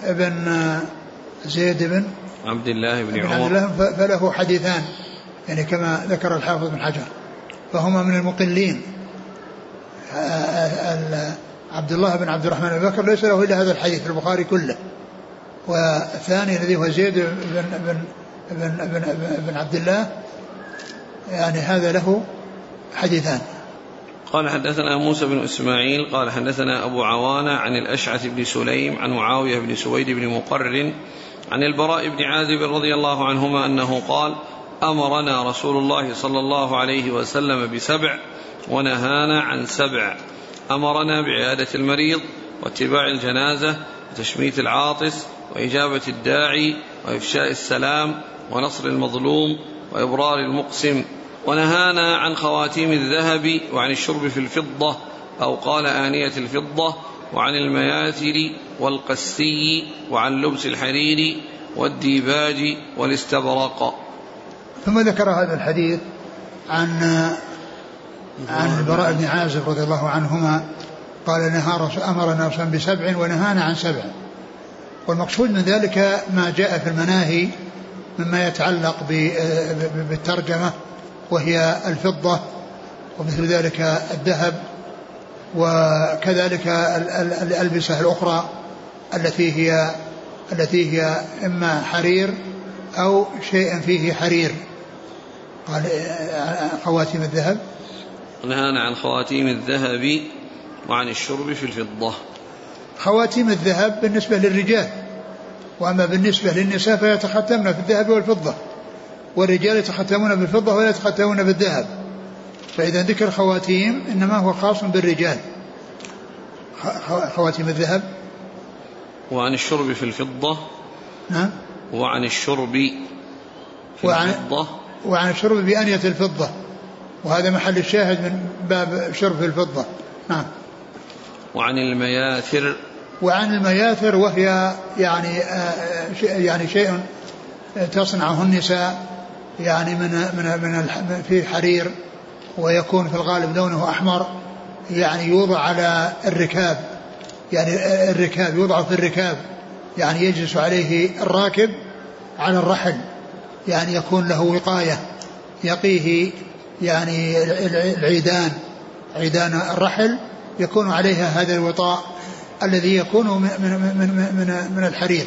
بن زيد بن عبد الله بن عمر عبد الله فله حديثان يعني كما ذكر الحافظ بن حجر. فهما من المقلين. عبد الله بن عبد الرحمن بن بكر ليس له إلا هذا الحديث في البخاري كله. والثاني الذي هو زيد بن بن بن, بن, بن عبد الله يعني هذا له حديثان. قال حدثنا موسى بن إسماعيل قال حدثنا أبو عوانة عن الأشعث بن سليم عن معاوية بن سويد بن مقرر عن البراء بن عازب رضي الله عنهما أنه قال أمرنا رسول الله صلى الله عليه وسلم بسبع ونهانا عن سبع. أمرنا بعيادة المريض واتباع الجنازة وتشميت العاطس وإجابة الداعي وإفشاء السلام ونصر المظلوم وإبرار المقسم ونهانا عن خواتيم الذهب وعن الشرب في الفضة أو قال آنية الفضة وعن المياثر والقسي وعن لبس الحرير والديباج والاستبرق. ثم ذكر هذا الحديث عن عن البراء بن عازب رضي الله عنهما قال نهى أمرنا رسول بسبع ونهانا عن سبع. والمقصود من ذلك ما جاء في المناهي مما يتعلق بالترجمة وهي الفضة ومثل ذلك الذهب وكذلك الألبسة الأخرى التي هي التي هي إما حرير أو شيء فيه حرير. قال خواتيم الذهب. نهانا عن خواتيم الذهب وعن الشرب في الفضة. خواتيم الذهب بالنسبة للرجال وأما بالنسبة للنساء فيتختمن في الذهب والفضة. والرجال يتختمون بالفضة ولا يتختمون بالذهب فإذا ذكر خواتيم إنما هو خاص بالرجال. خواتيم الذهب. وعن الشرب في الفضة. نعم وعن الشرب في وعن الفضة. وعن الشرب بأنية الفضة. وهذا محل الشاهد من باب شرب الفضة. نعم. وعن المياثر. وعن المياثر وهي يعني آه يعني شيء تصنعه النساء يعني من من من في حرير ويكون في الغالب لونه أحمر يعني يوضع على الركاب يعني الركاب يوضع في الركاب يعني يجلس عليه الراكب على الرحل يعني يكون له وقاية يقيه يعني العيدان عيدان الرحل يكون عليها هذا الوطاء الذي يكون من من من من, من الحرير.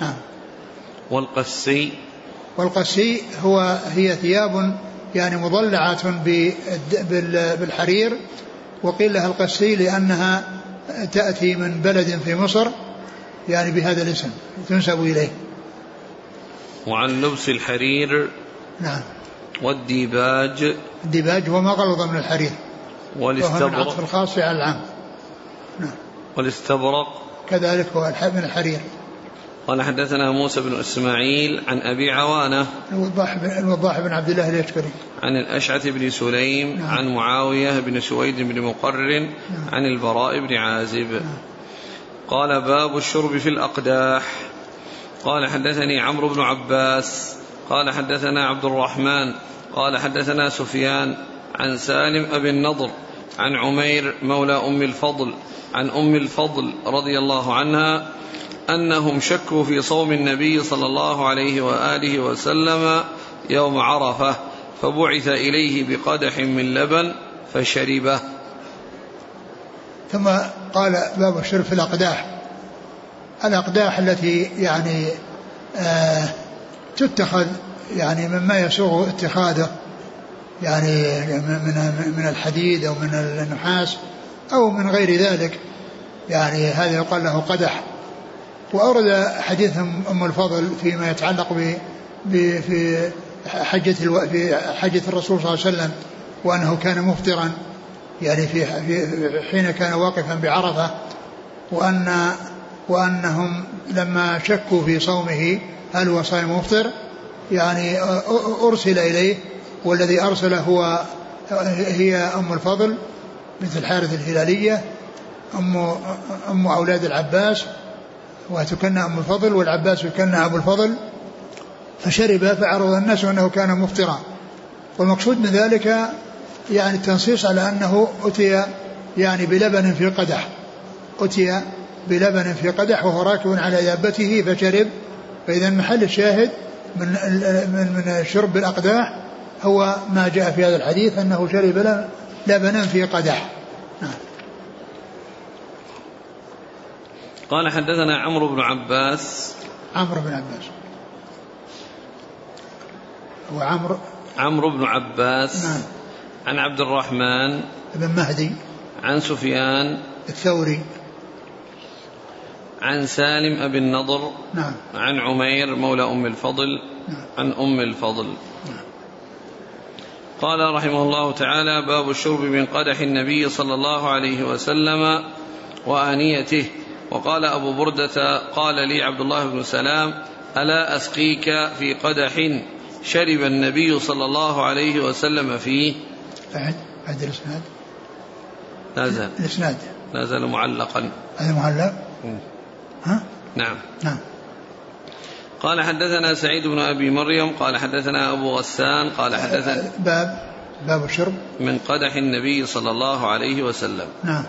نعم. والقسي؟ والقسي هو هي ثياب يعني مضلعة بالحرير وقيل لها القسي لأنها تأتي من بلد في مصر يعني بهذا الاسم تنسب إليه. وعن لبس الحرير؟ نعم. والديباج. الديباج هو ما غلظ من الحرير. والاستبرق وهو من عطف الخاص على العام. نعم. والاستبرق. كذلك هو من الحرير. قال حدثنا موسى بن إسماعيل عن أبي عوانة. الوضاح بن الوضاح بن عبد الله اليشكري عن الأشعث بن سليم نعم. عن معاوية بن سويد بن مقرر نعم. عن البراء بن عازب. نعم. قال باب الشرب في الأقداح. قال حدثني عمرو بن عباس. قال حدثنا عبد الرحمن قال حدثنا سفيان عن سالم أبي النضر عن عمير مولى أم الفضل عن أم الفضل رضي الله عنها أنهم شكوا في صوم النبي صلى الله عليه وآله وسلم يوم عرفة فبعث إليه بقدح من لبن فشربه. ثم قال باب الشرب في الأقداح. الأقداح التي يعني آه تتخذ يعني مما يسوغ اتخاذه يعني من من الحديد أو من النحاس أو من غير ذلك يعني هذا يقال له قدح. وأورد حديث أم الفضل فيما يتعلق ب في حجة ألو... في حجة الرسول صلى الله عليه وسلم وأنه كان مفطرا يعني في حين كان واقفا بعرفة وأن وأنهم لما شكوا في صومه هل هو صائم مفطر؟ يعني أرسل إليه والذي أرسله هو هي أم الفضل بنت الحارث الهلالية أم أم أولاد العباس وتكنى أم الفضل والعباس يكنى أبو الفضل فشرب فعرض الناس أنه كان مفطرا. والمقصود من ذلك يعني التنصيص على أنه أتي يعني بلبن في قدح أتي بلبن في قدح وهو راكب على دابته فشرب فإذا محل الشاهد من من من شرب الأقداح هو ما جاء في هذا الحديث أنه شرب لبنا في قدح. نعم. قال حدثنا عمرو بن عباس. عمرو بن عباس. هو عمرو عمرو بن عباس. نعم. عن عبد الرحمن. بن مهدي. عن سفيان. الثوري. عن سالم أبي النضر نعم. عن عمير مولى أم الفضل نعم. عن أم الفضل. نعم قال رحمه الله تعالى باب الشرب من قدح النبي صلى الله عليه وسلم وآنيته. وقال أبو بردة قال لي عبد الله بن سلام ألا أسقيك في قدح شرب النبي صلى الله عليه وسلم فيه؟ أعد أعد الإسناد. لا زال. الإسناد. لا زال معلقا. هذا معلق؟ ها؟ نعم. نعم. قال حدثنا سعيد بن أبي مريم قال حدثنا أبو غسان قال حدثنا باب باب الشرب من قدح النبي صلى الله عليه وسلم نعم.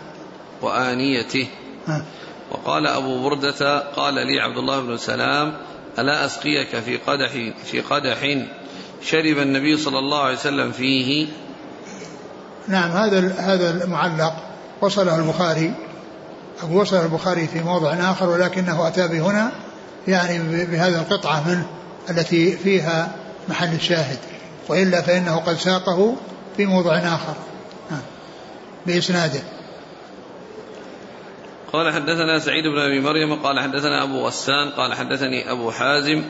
وآنيته. ها. وقال أبو بردة قال لي عبد الله بن سلام ألا أسقيك في قدح في قدح شرب النبي صلى الله عليه وسلم فيه؟ نعم هذا هذا المعلق وصله البخاري. أو وصله البخاري في موضع آخر ولكنه أتى بهنا يعني بهذه القطعة منه التي فيها محل الشاهد وإلا فإنه قد ساقه في موضع آخر. بإسناده قال حدثنا سعيد بن أبي مريم قال حدثنا أبو غسان قال حدثني أبو حازم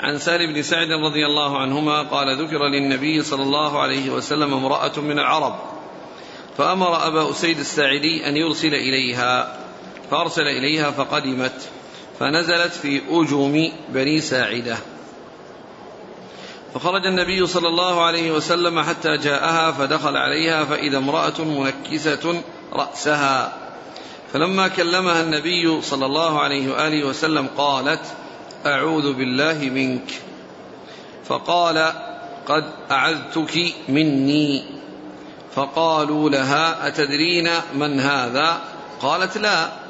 عن سالم بن سعد رضي الله عنهما قال ذكر للنبي صلى الله عليه وسلم امرأة من العرب فأمر أبا أسيد الساعدي أن يرسل إليها فأرسل إليها فقدمت فنزلت في اجم بني ساعدة. فخرج النبي صلى الله عليه وسلم حتى جاءها فدخل عليها فإذا امرأة منكسة رأسها. فلما كلمها النبي صلى الله عليه وآله وسلم قالت أعوذ بالله منك. فقال قد أعذتك مني. فقالوا لها أتدرين من هذا؟ قالت لا.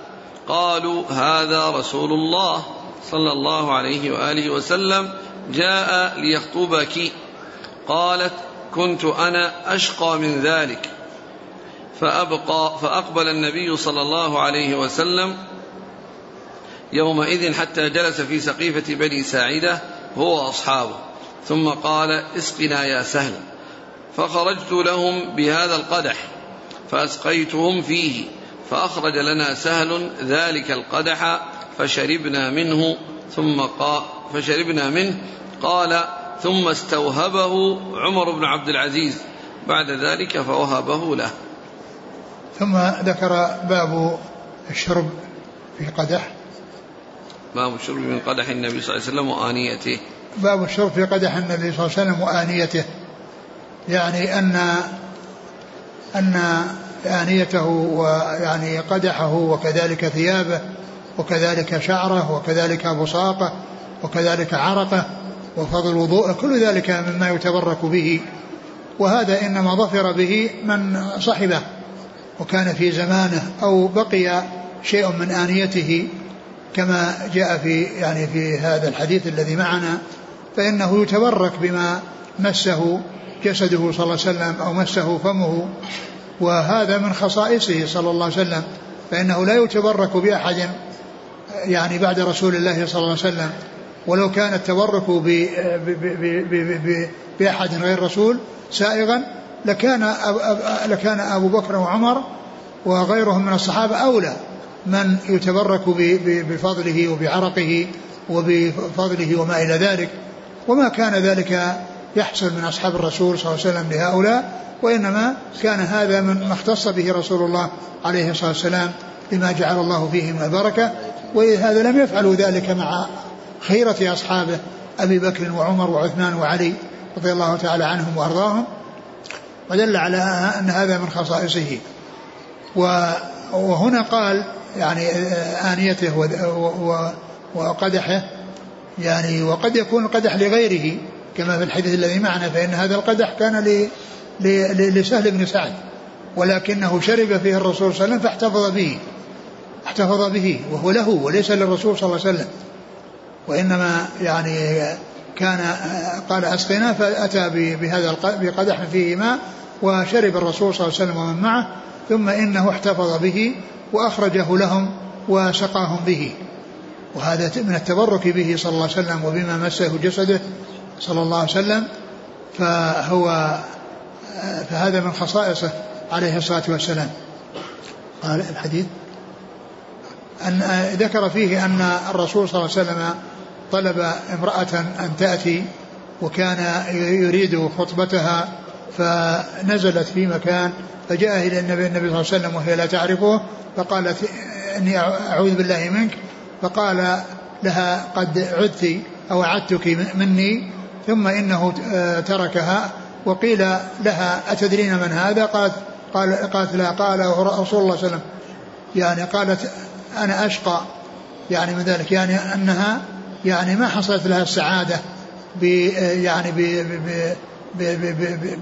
قالوا هذا رسول الله صلى الله عليه وآله وسلم جاء ليخطبك. قالت كنت أنا أشقى من ذلك. فأبقى فأقبل النبي صلى الله عليه وسلم يومئذ حتى جلس في سقيفة بني ساعدة هو وأصحابه. ثم قال اسقنا يا سهل. فخرجت لهم بهذا القدح فأسقيتهم فيه. فأخرج لنا سهل ذلك القدح فشربنا منه ثم قال فشربنا منه. قال ثم استوهبه عمر بن عبد العزيز. بعد ذلك فوهبه له. ثم ذكر باب الشرب في قدح. باب الشرب من قدح النبي صلى الله عليه وسلم وآنيته. باب الشرب في قدح النبي صلى الله عليه وسلم وآنيته. يعني أن أن آنيته ويعني قدحه وكذلك ثيابه وكذلك شعره وكذلك بصاقه وكذلك عرقه وفضل وضوءه كل ذلك مما يتبرك به. وهذا إنما ظفر به من صحبه وكان في زمانه أو بقي شيء من آنيته كما جاء في يعني في هذا الحديث الذي معنا فإنه يتبرك بما مسه جسده صلى الله عليه وسلم أو مسه فمه. وهذا من خصائصه صلى الله عليه وسلم فإنه لا يتبرك بأحد يعني بعد رسول الله صلى الله عليه وسلم. ولو كان التبرك بأحد غير رسول سائغا لكان لكان أبو بكر وعمر وغيرهم من الصحابة أولى من يتبرك بفضله وبعرقه وبفضله وما إلى ذلك. وما كان ذلك يحصل من أصحاب الرسول صلى الله عليه وسلم لهؤلاء وإنما كان هذا من ما اختص به رسول الله عليه الصلاة والسلام لما جعل الله فيه من البركة وهذا لم يفعلوا ذلك مع خيرة أصحابه أبي بكر وعمر وعثمان وعلي رضي الله تعالى عنهم وأرضاهم. ودل على أن هذا من خصائصه. وهنا قال يعني آنيته وقدحه يعني وقد يكون القدح لغيره. كما في الحديث الذي معنا فإن هذا القدح كان لسهل بن سعد ولكنه شرب فيه الرسول صلى الله عليه وسلم فاحتفظ به احتفظ به وهو له وليس للرسول صلى الله عليه وسلم. وإنما يعني كان قال أسقنا فأتى بهذا بقدح فيه ماء وشرب الرسول صلى الله عليه وسلم ومن معه ثم إنه احتفظ به وأخرجه لهم وسقاهم به. وهذا من التبرك به صلى الله عليه وسلم وبما مسه جسده صلى الله عليه وسلم فهو فهذا من خصائصه عليه الصلاة والسلام. قال الحديث أن ذكر فيه أن الرسول صلى الله عليه وسلم طلب امرأة أن تأتي وكان يريد خطبتها فنزلت في مكان فجاء إلى النبي صلى الله عليه وسلم وهي لا تعرفه فقالت إني أعوذ بالله منك. فقال لها قد عدت أو أعدتك مني ثم إنه تركها وقيل لها أتدرين من هذا؟ قالت قال قالت لا. قال رسول الله صلى الله عليه وسلم يعني قالت أنا أشقى. يعني من ذلك يعني أنها يعني ما حصلت لها السعادة ب يعني ب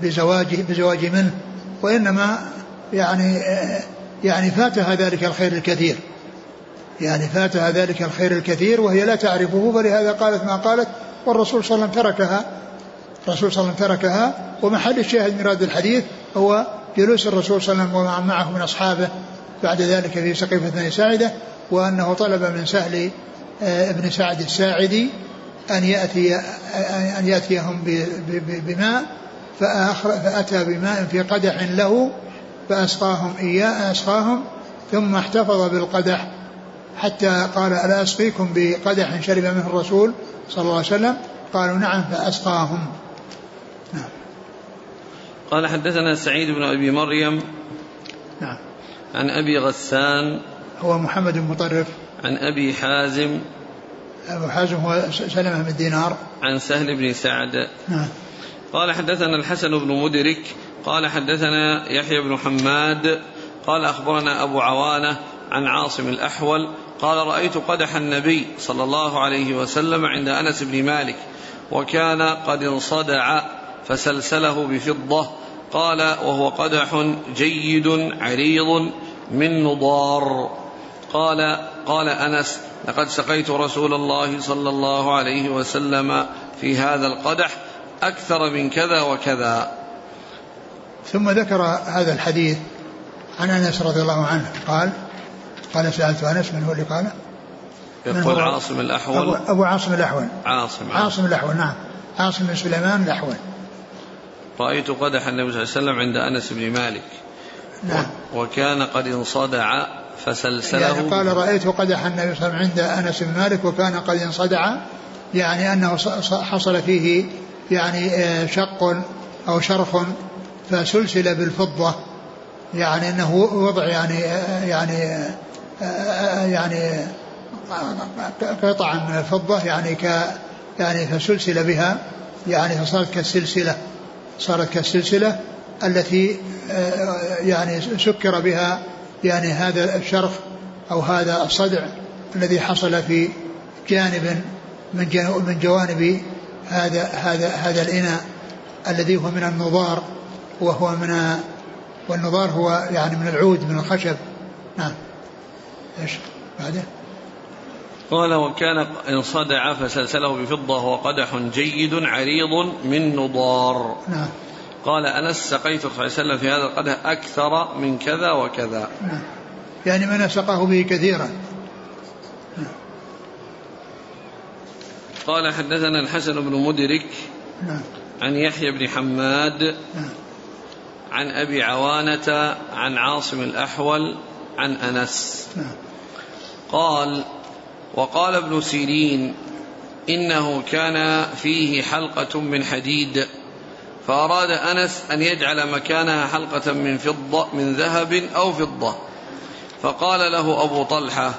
بزواجه بزواج منه وإنما يعني يعني فاتها ذلك الخير الكثير. يعني فاتها ذلك الخير الكثير وهي لا تعرفه فلهذا قالت ما قالت والرسول صلى الله عليه وسلم تركها. الرسول صلى الله عليه وسلم تركها ومحل الشاهد من هذا الحديث هو جلوس الرسول صلى الله عليه وسلم ومن معه من أصحابه بعد ذلك في سقيفة بن ساعدة وأنه طلب من سهل آه، ابن سعد الساعدي أن يأتي أن يأتيهم بماء فأتى بماء في قدح له فأسقاهم إياه أسقاهم ثم احتفظ بالقدح. حتى قال ألا أسقيكم بقدح شرب منه الرسول صلى الله عليه وسلم؟ قالوا نعم فأسقاهم. نعم. قال حدثنا سعيد بن أبي مريم نعم. عن أبي غسان هو محمد بن مطرف. عن أبي حازم أبو حازم هو سلمة بن دينار. عن سهل بن سعد. نعم. قال حدثنا الحسن بن مدرك قال حدثنا يحيى بن حماد قال أخبرنا أبو عوانة عن عاصم الأحول قال رأيت قدح النبي صلى الله عليه وسلم عند أنس بن مالك وكان قد انصدع فسلسله بفضة. قال وهو قدح جيد عريض من نضار. قال قال أنس لقد سقيت رسول الله صلى الله عليه وسلم في هذا القدح أكثر من كذا وكذا. ثم ذكر هذا الحديث عن أنس رضي الله عنه. قال قال سألت أنس من هو اللي قال؟ يقول عاصم الأحول. أبو, أبو عاصم الأحول. عاصم عاصم. الأحول نعم. عاصم بن سليمان الأحول. رأيت قدح النبي صلى الله عليه وسلم عند أنس بن مالك. نعم. وكان قد انصدع فسلسله. يعني قال رأيت قدح النبي صلى الله عليه وسلم عند أنس بن مالك وكان قد انصدع يعني أنه حصل فيه يعني آه، شق أو شرخ فسلسل بالفضة. يعني أنه وضع يعني آه، يعني آه، يعني قطعا من الفضة يعني ك يعني فسلسل بها يعني فصارت كالسلسلة صارت كالسلسلة التي يعني سكر بها يعني هذا الشرخ أو هذا الصدع الذي حصل في جانب من من جوانب هذا هذا هذا الإناء الذي هو من النضار وهو من والنضار هو يعني من العود من الخشب. نعم. إيش؟ بعده. قال وكان انصدع فسلسله بفضة وهو قدح جيد عريض من نضار. نعم. قال أنس سقيت صلى الله عليه وسلم في هذا القدح أكثر من كذا وكذا. نعم. يعني من سقاه به كثيرا. قال حدثنا الحسن بن مدرك نعم. عن يحيى بن حماد نعم. عن أبي عوانة عن عاصم الأحول عن أنس. نعم. قال وقال ابن سيرين إنه كان فيه حلقة من حديد فأراد أنس أن يجعل مكانها حلقة من فضة من ذهب أو فضة. فقال له أبو طلحة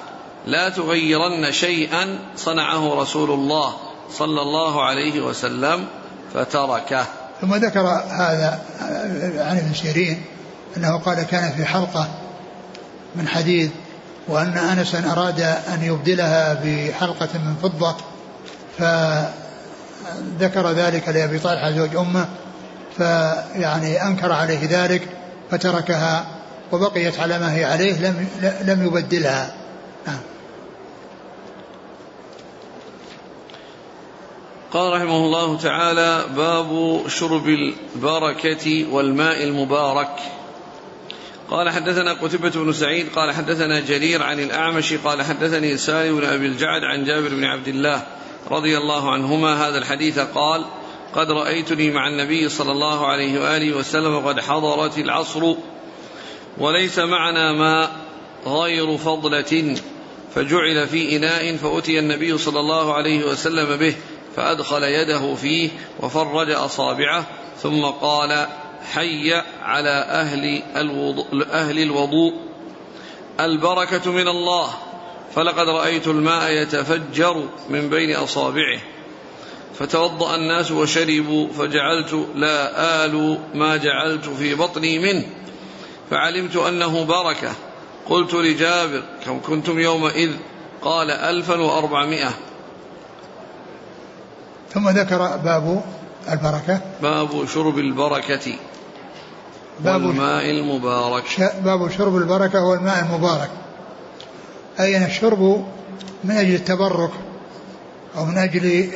لا تغيرن شيئا صنعه رسول الله صلى الله عليه وسلم فتركه. ثم ذكر هذا عن ابن سيرين أنه قال كان في حلقة من حديد. وأن انسا أراد أن يبدلها بحلقة من فضة فذكر ذلك لأبي طلحه زوج أمه فيعني أنكر عليه ذلك فتركها وبقيت على ما هي عليه لم لم يبدلها. نعم. قال رحمه الله تعالى باب شرب البركة والماء المبارك. قال حدثنا قتيبة بن سعيد قال حدثنا جرير عن الأعمش قال حدثني سالم بن أبي الجعد عن جابر بن عبد الله رضي الله عنهما هذا الحديث قال قد رأيتني مع النبي صلى الله عليه وآله وسلم قد حضرت العصر وليس معنا ماء غير فضلة فجعل في إناء فأتي النبي صلى الله عليه وسلم به فأدخل يده فيه وفرج أصابعه ثم قال حي على أهل الوضوء, أهل الوضوء. البركة من الله. فلقد رأيت الماء يتفجر من بين أصابعه. فتوضأ الناس وشربوا فجعلت لا آل ما جعلت في بطني منه فعلمت أنه بركة. قلت لجابر كم كنتم يومئذ؟ قال ألفا وأربعمائة. ثم ذكر باب البركة؟ باب شرب البركة باب الماء المبارك. باب شرب البركة والماء المبارك. أي أن الشرب من أجل التبرك أو من أجل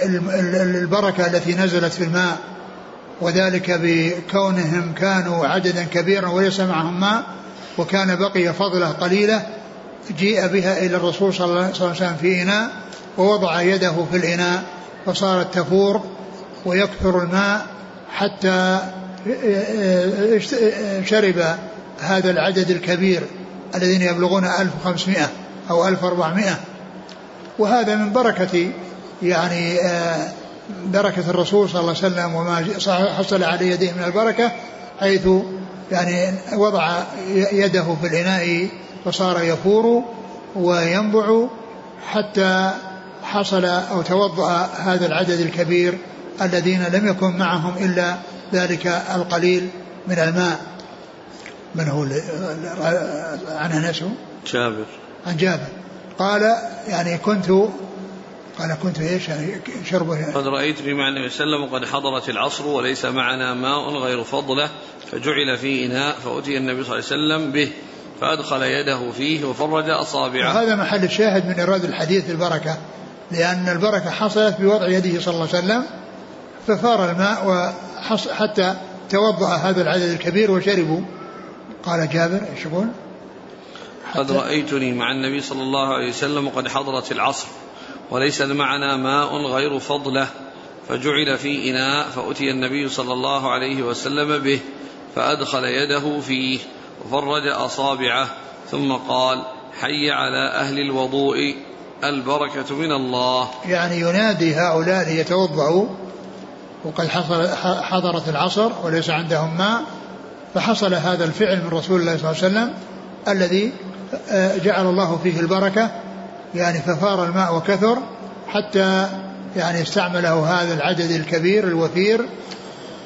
البركة التي نزلت في الماء وذلك بكونهم كانوا عددا كبيرا وليس معهم ماء وكان بقي فضلة قليلة جيء بها إلى الرسول صلى الله عليه وسلم في إناء ووضع يده في الإناء فصارت تفور ويكثر الماء حتى شرب هذا العدد الكبير الذين يبلغون 1500 أو 1400 وهذا من بركة يعني آه، بركة الرسول صلى الله عليه وسلم وما حصل على يديه من البركة حيث يعني وضع يده في الإناء فصار يفور وينبع حتى حصل أو توضأ هذا العدد الكبير الذين لم يكن معهم إلا ذلك القليل من الماء. من هو عن أنس؟ جابر. عن جابر. قال يعني كنت قال كنت إيش؟ يعني شربه. قد رايتني مع النبي صلى الله عليه وسلم وقد حضرت العصر وليس معنا ماء غير فضلة فجعل في إناء فأتي النبي صلى الله عليه وسلم به فأدخل يده فيه وفرج أصابعه. وهذا محل الشاهد من ايراد الحديث البركة لأن البركة حصلت بوضع يده صلى الله عليه وسلم ففار الماء حتى توضأ هذا العدد الكبير وشربوا قال جابر إيش يقول؟ قد رأيتني مع النبي صلى الله عليه وسلم وقد حضرت العصر وليس معنا ماء غير فضلة فجعل في إناء فأتي النبي صلى الله عليه وسلم به فأدخل يده فيه وفرج أصابعه ثم قال حي على أهل الوضوء البركة من الله يعني ينادي هؤلاء ليتوضأوا وقد حصل حضرت العصر وليس عندهم ماء فحصل هذا الفعل من رسول الله صلى الله عليه وسلم الذي آه، جعل الله فيه البركة يعني ففار الماء وكثر حتى يعني استعمله هذا العدد الكبير الوفير.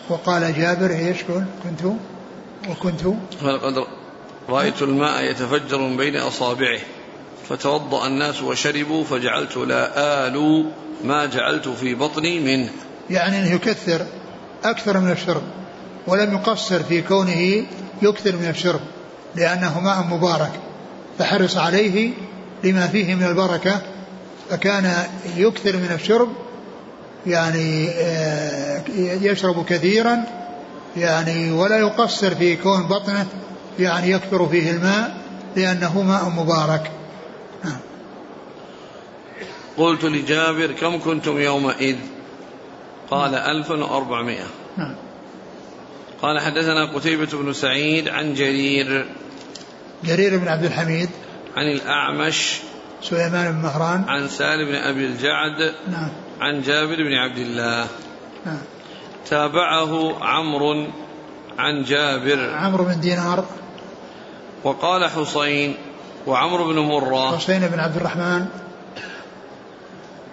وقال جابر إيش كنت وكنت قد رأيت الماء يتفجر من بين أصابعه فتوضأ الناس وشربوا فجعلت لا آل ما جعلت في بطني منه. يعني أنه يكثر أكثر من الشرب ولم يقصر في كونه يكثر من الشرب لأنه ماء مبارك فحرص عليه لما فيه من البركة فكان يكثر من الشرب يعني آه، يشرب كثيرا يعني ولا يقصر في كون بطنه يعني يكثر فيه الماء لأنه ماء مبارك نعم. قلت لجابر كم كنتم يومئذ قال ألف وأربعمائة. نعم. قال حدثنا قتيبة بن سعيد عن جرير. جرير بن عبد الحميد. عن الأعمش. سليمان بن مهران. عن سالم بن أبي الجعد. نعم. عن جابر بن عبد الله. نعم. تابعه عمرو عن جابر. عمرو بن دينار. وقال حسين وعمرو بن مرة. حسين بن عبد الرحمن.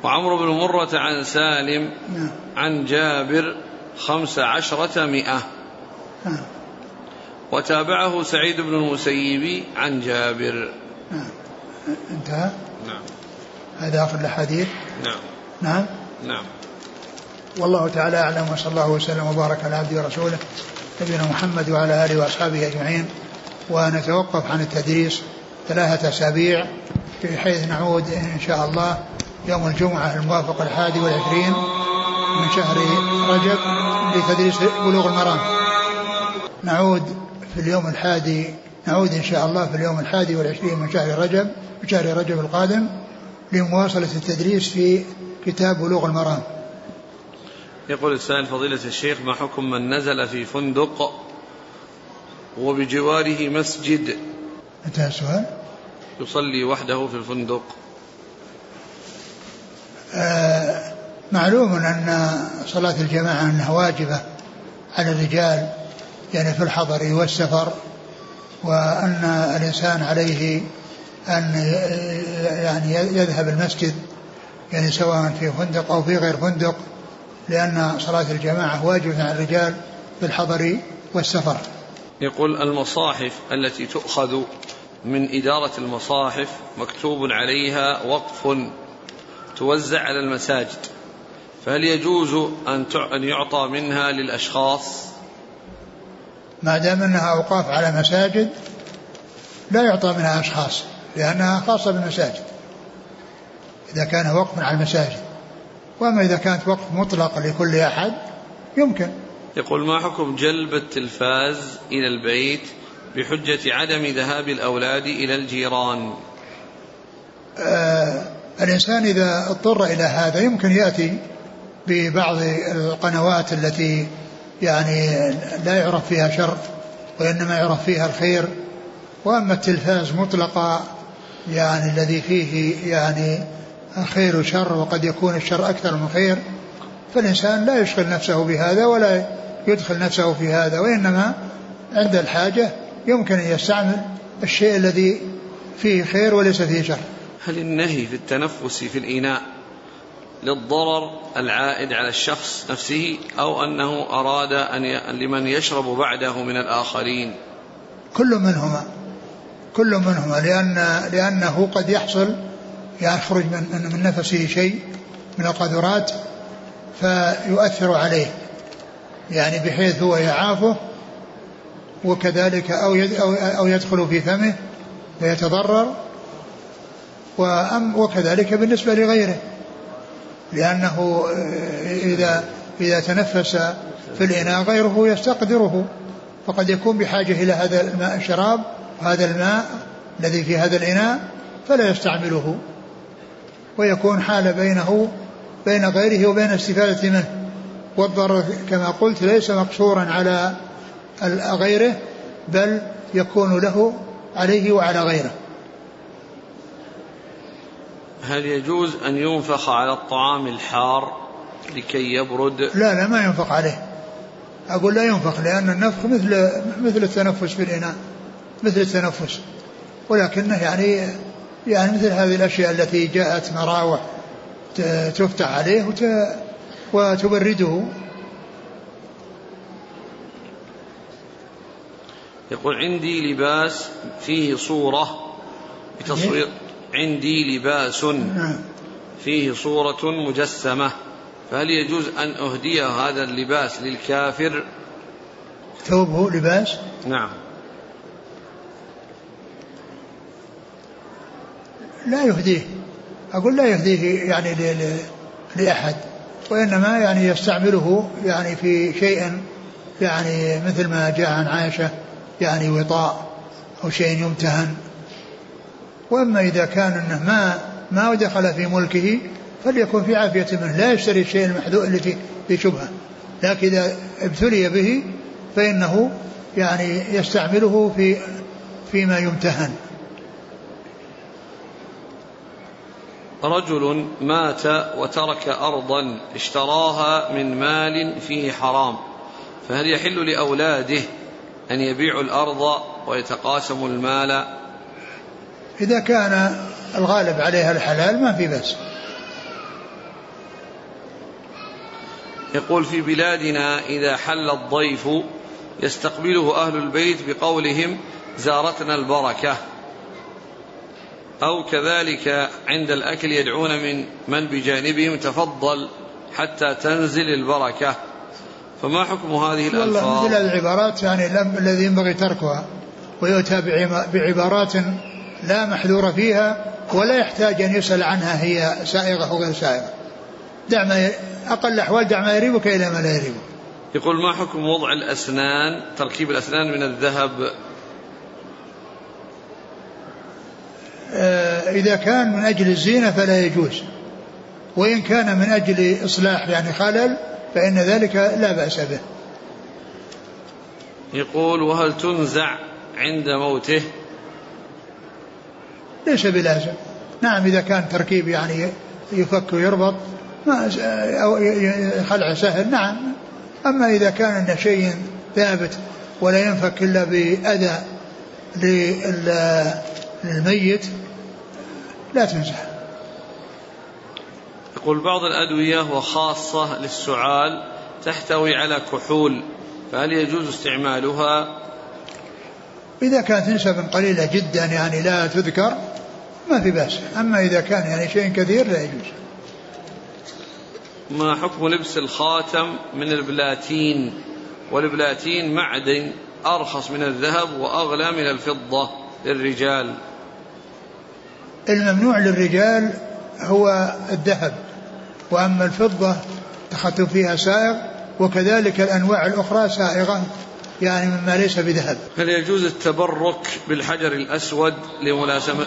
وعمرو بن مرة عن سالم نعم. عن جابر خمس عشرة مئة. نعم. وتابعه سعيد بن المسيب عن جابر. نعم. انتهى؟ نعم. هذا آخر الأحاديث؟ نعم. نعم. نعم. والله تعالى أعلم وصلى الله وسلم وبارك على عبده ورسوله نبينا محمد وعلى آله وأصحابه أجمعين. ونتوقف عن التدريس ثلاثة أسابيع بحيث نعود إن شاء الله. يوم الجمعة الموافق الحادي والعشرين من شهر رجب لتدريس بلوغ المرام. نعود في اليوم الحادي نعود إن شاء الله في اليوم الحادي والعشرين من شهر رجب من شهر رجب القادم لمواصلة التدريس في كتاب بلوغ المرام. يقول السائل فضيلة الشيخ ما حكم من نزل في فندق وبجواره مسجد؟ انتهى السؤال. يصلي وحده في الفندق. معلوم أن صلاة الجماعة أنها واجبة على الرجال يعني في الحضر والسفر وأن الإنسان عليه أن يعني يذهب المسجد يعني سواء في فندق أو في غير فندق لأن صلاة الجماعة واجبة على الرجال في الحضر والسفر. يقول المصاحف التي تؤخذ من إدارة المصاحف مكتوب عليها وقف توزع على المساجد فهل يجوز أن يعطى منها للأشخاص؟ ما دام أنها أوقاف على مساجد لا يعطى منها أشخاص لأنها خاصة بالمساجد. إذا كان وقف على المساجد. وأما إذا كانت وقف مطلق لكل أحد يمكن. يقول ما حكم جلب التلفاز إلى البيت بحجة عدم ذهاب الأولاد إلى الجيران؟ آه الإنسان إذا اضطر إلى هذا يمكن يأتي ببعض القنوات التي يعني لا يعرف فيها شر وإنما يعرف فيها الخير. وأما التلفاز مطلقا يعني الذي فيه يعني خير وشر وقد يكون الشر أكثر من خير فالإنسان لا يشغل نفسه بهذا ولا يدخل نفسه في هذا وإنما عند الحاجة يمكن أن يستعمل الشيء الذي فيه خير وليس فيه شر. هل النهي في التنفس في الإناء للضرر العائد على الشخص نفسه أو أنه أراد أن لمن يشرب بعده من الآخرين؟ كل منهما كل منهما لأن لأنه قد يحصل يخرج من من نفسه شيء من القذرات فيؤثر عليه يعني بحيث هو يعافه وكذلك أو أو يدخل في فمه فيتضرر وأم وكذلك بالنسبة لغيره. لأنه إذا إذا تنفس في الإناء غيره يستقدره. فقد يكون بحاجة إلى هذا الماء الشراب وهذا الماء الذي في هذا الإناء فلا يستعمله. ويكون حال بينه بين غيره وبين الاستفادة منه. والضرر كما قلت ليس مقصورا على غيره بل يكون له عليه وعلى غيره. هل يجوز أن ينفخ على الطعام الحار لكي يبرد؟ لا لا ما ينفخ عليه. أقول لا ينفخ لأن النفخ مثل مثل التنفس بالإناء مثل التنفس. ولكنه يعني يعني مثل هذه الأشياء التي جاءت مراوح تفتح عليه وتبرده. يقول عندي لباس فيه صورة بتصوير عندي لباس نعم. فيه صورة مجسمة فهل يجوز أن أهدي هذا اللباس للكافر؟ ثوبه لباس؟ نعم. لا يهديه. أقول لا يهديه يعني لأحد وإنما يعني يستعمله يعني في شيء يعني مثل ما جاء عن عائشة يعني وطاء أو شيء يمتهن. وأما إذا كان أنه ما ما دخل في ملكه فليكن في عافية منه. لا يشتري الشيء المحذوء التي في شبهة. لكن إذا ابتلي به فإنه يعني يستعمله في فيما يمتهن. رجل مات وترك أرضا اشتراها من مال فيه حرام فهل يحل لأولاده أن يبيعوا الأرض ويتقاسموا المال إذا كان الغالب عليها الحلال ما في بس يقول في بلادنا إذا حل الضيف يستقبله أهل البيت بقولهم زارتنا البركة. أو كذلك عند الأكل يدعون من من بجانبهم تفضل حتى تنزل البركة. فما حكم هذه الألفاظ؟ والله مثل العبارات يعني الذي ينبغي تركها. ويؤتى بعبارات لا محذور فيها ولا يحتاج أن يسأل عنها هي سائغة أو غير سائغة. دع ما أقل الأحوال دع ما يريبك إلى ما لا يريبك. يقول ما حكم وضع الأسنان تركيب الأسنان من الذهب؟ آه، إذا كان من أجل الزينة فلا يجوز. وإن كان من أجل إصلاح يعني خلل فإن ذلك لا بأس به. يقول وهل تنزع عند موته؟ ليس بلازم نعم إذا كان تركيب يعني يفك ويربط ما أو خلع سهل نعم. أما إذا كان أن شيء ثابت ولا ينفك إلا بأذى للميت لا تنزح يقول بعض الأدوية وخاصة للسعال تحتوي على كحول فهل يجوز استعمالها؟ إذا كانت نسبة قليلة جدا يعني لا تذكر ما في بأس. أما إذا كان يعني شيء كثير لا يجوز. ما حكم لبس الخاتم من البلاتين؟ والبلاتين معدن أرخص من الذهب وأغلى من الفضة للرجال. الممنوع للرجال هو الذهب وأما الفضة تخطب فيها سائغ وكذلك الأنواع الأخرى سائغة. يعني مما ليس بذهب. هل يجوز التبرك بالحجر الأسود لملاسمة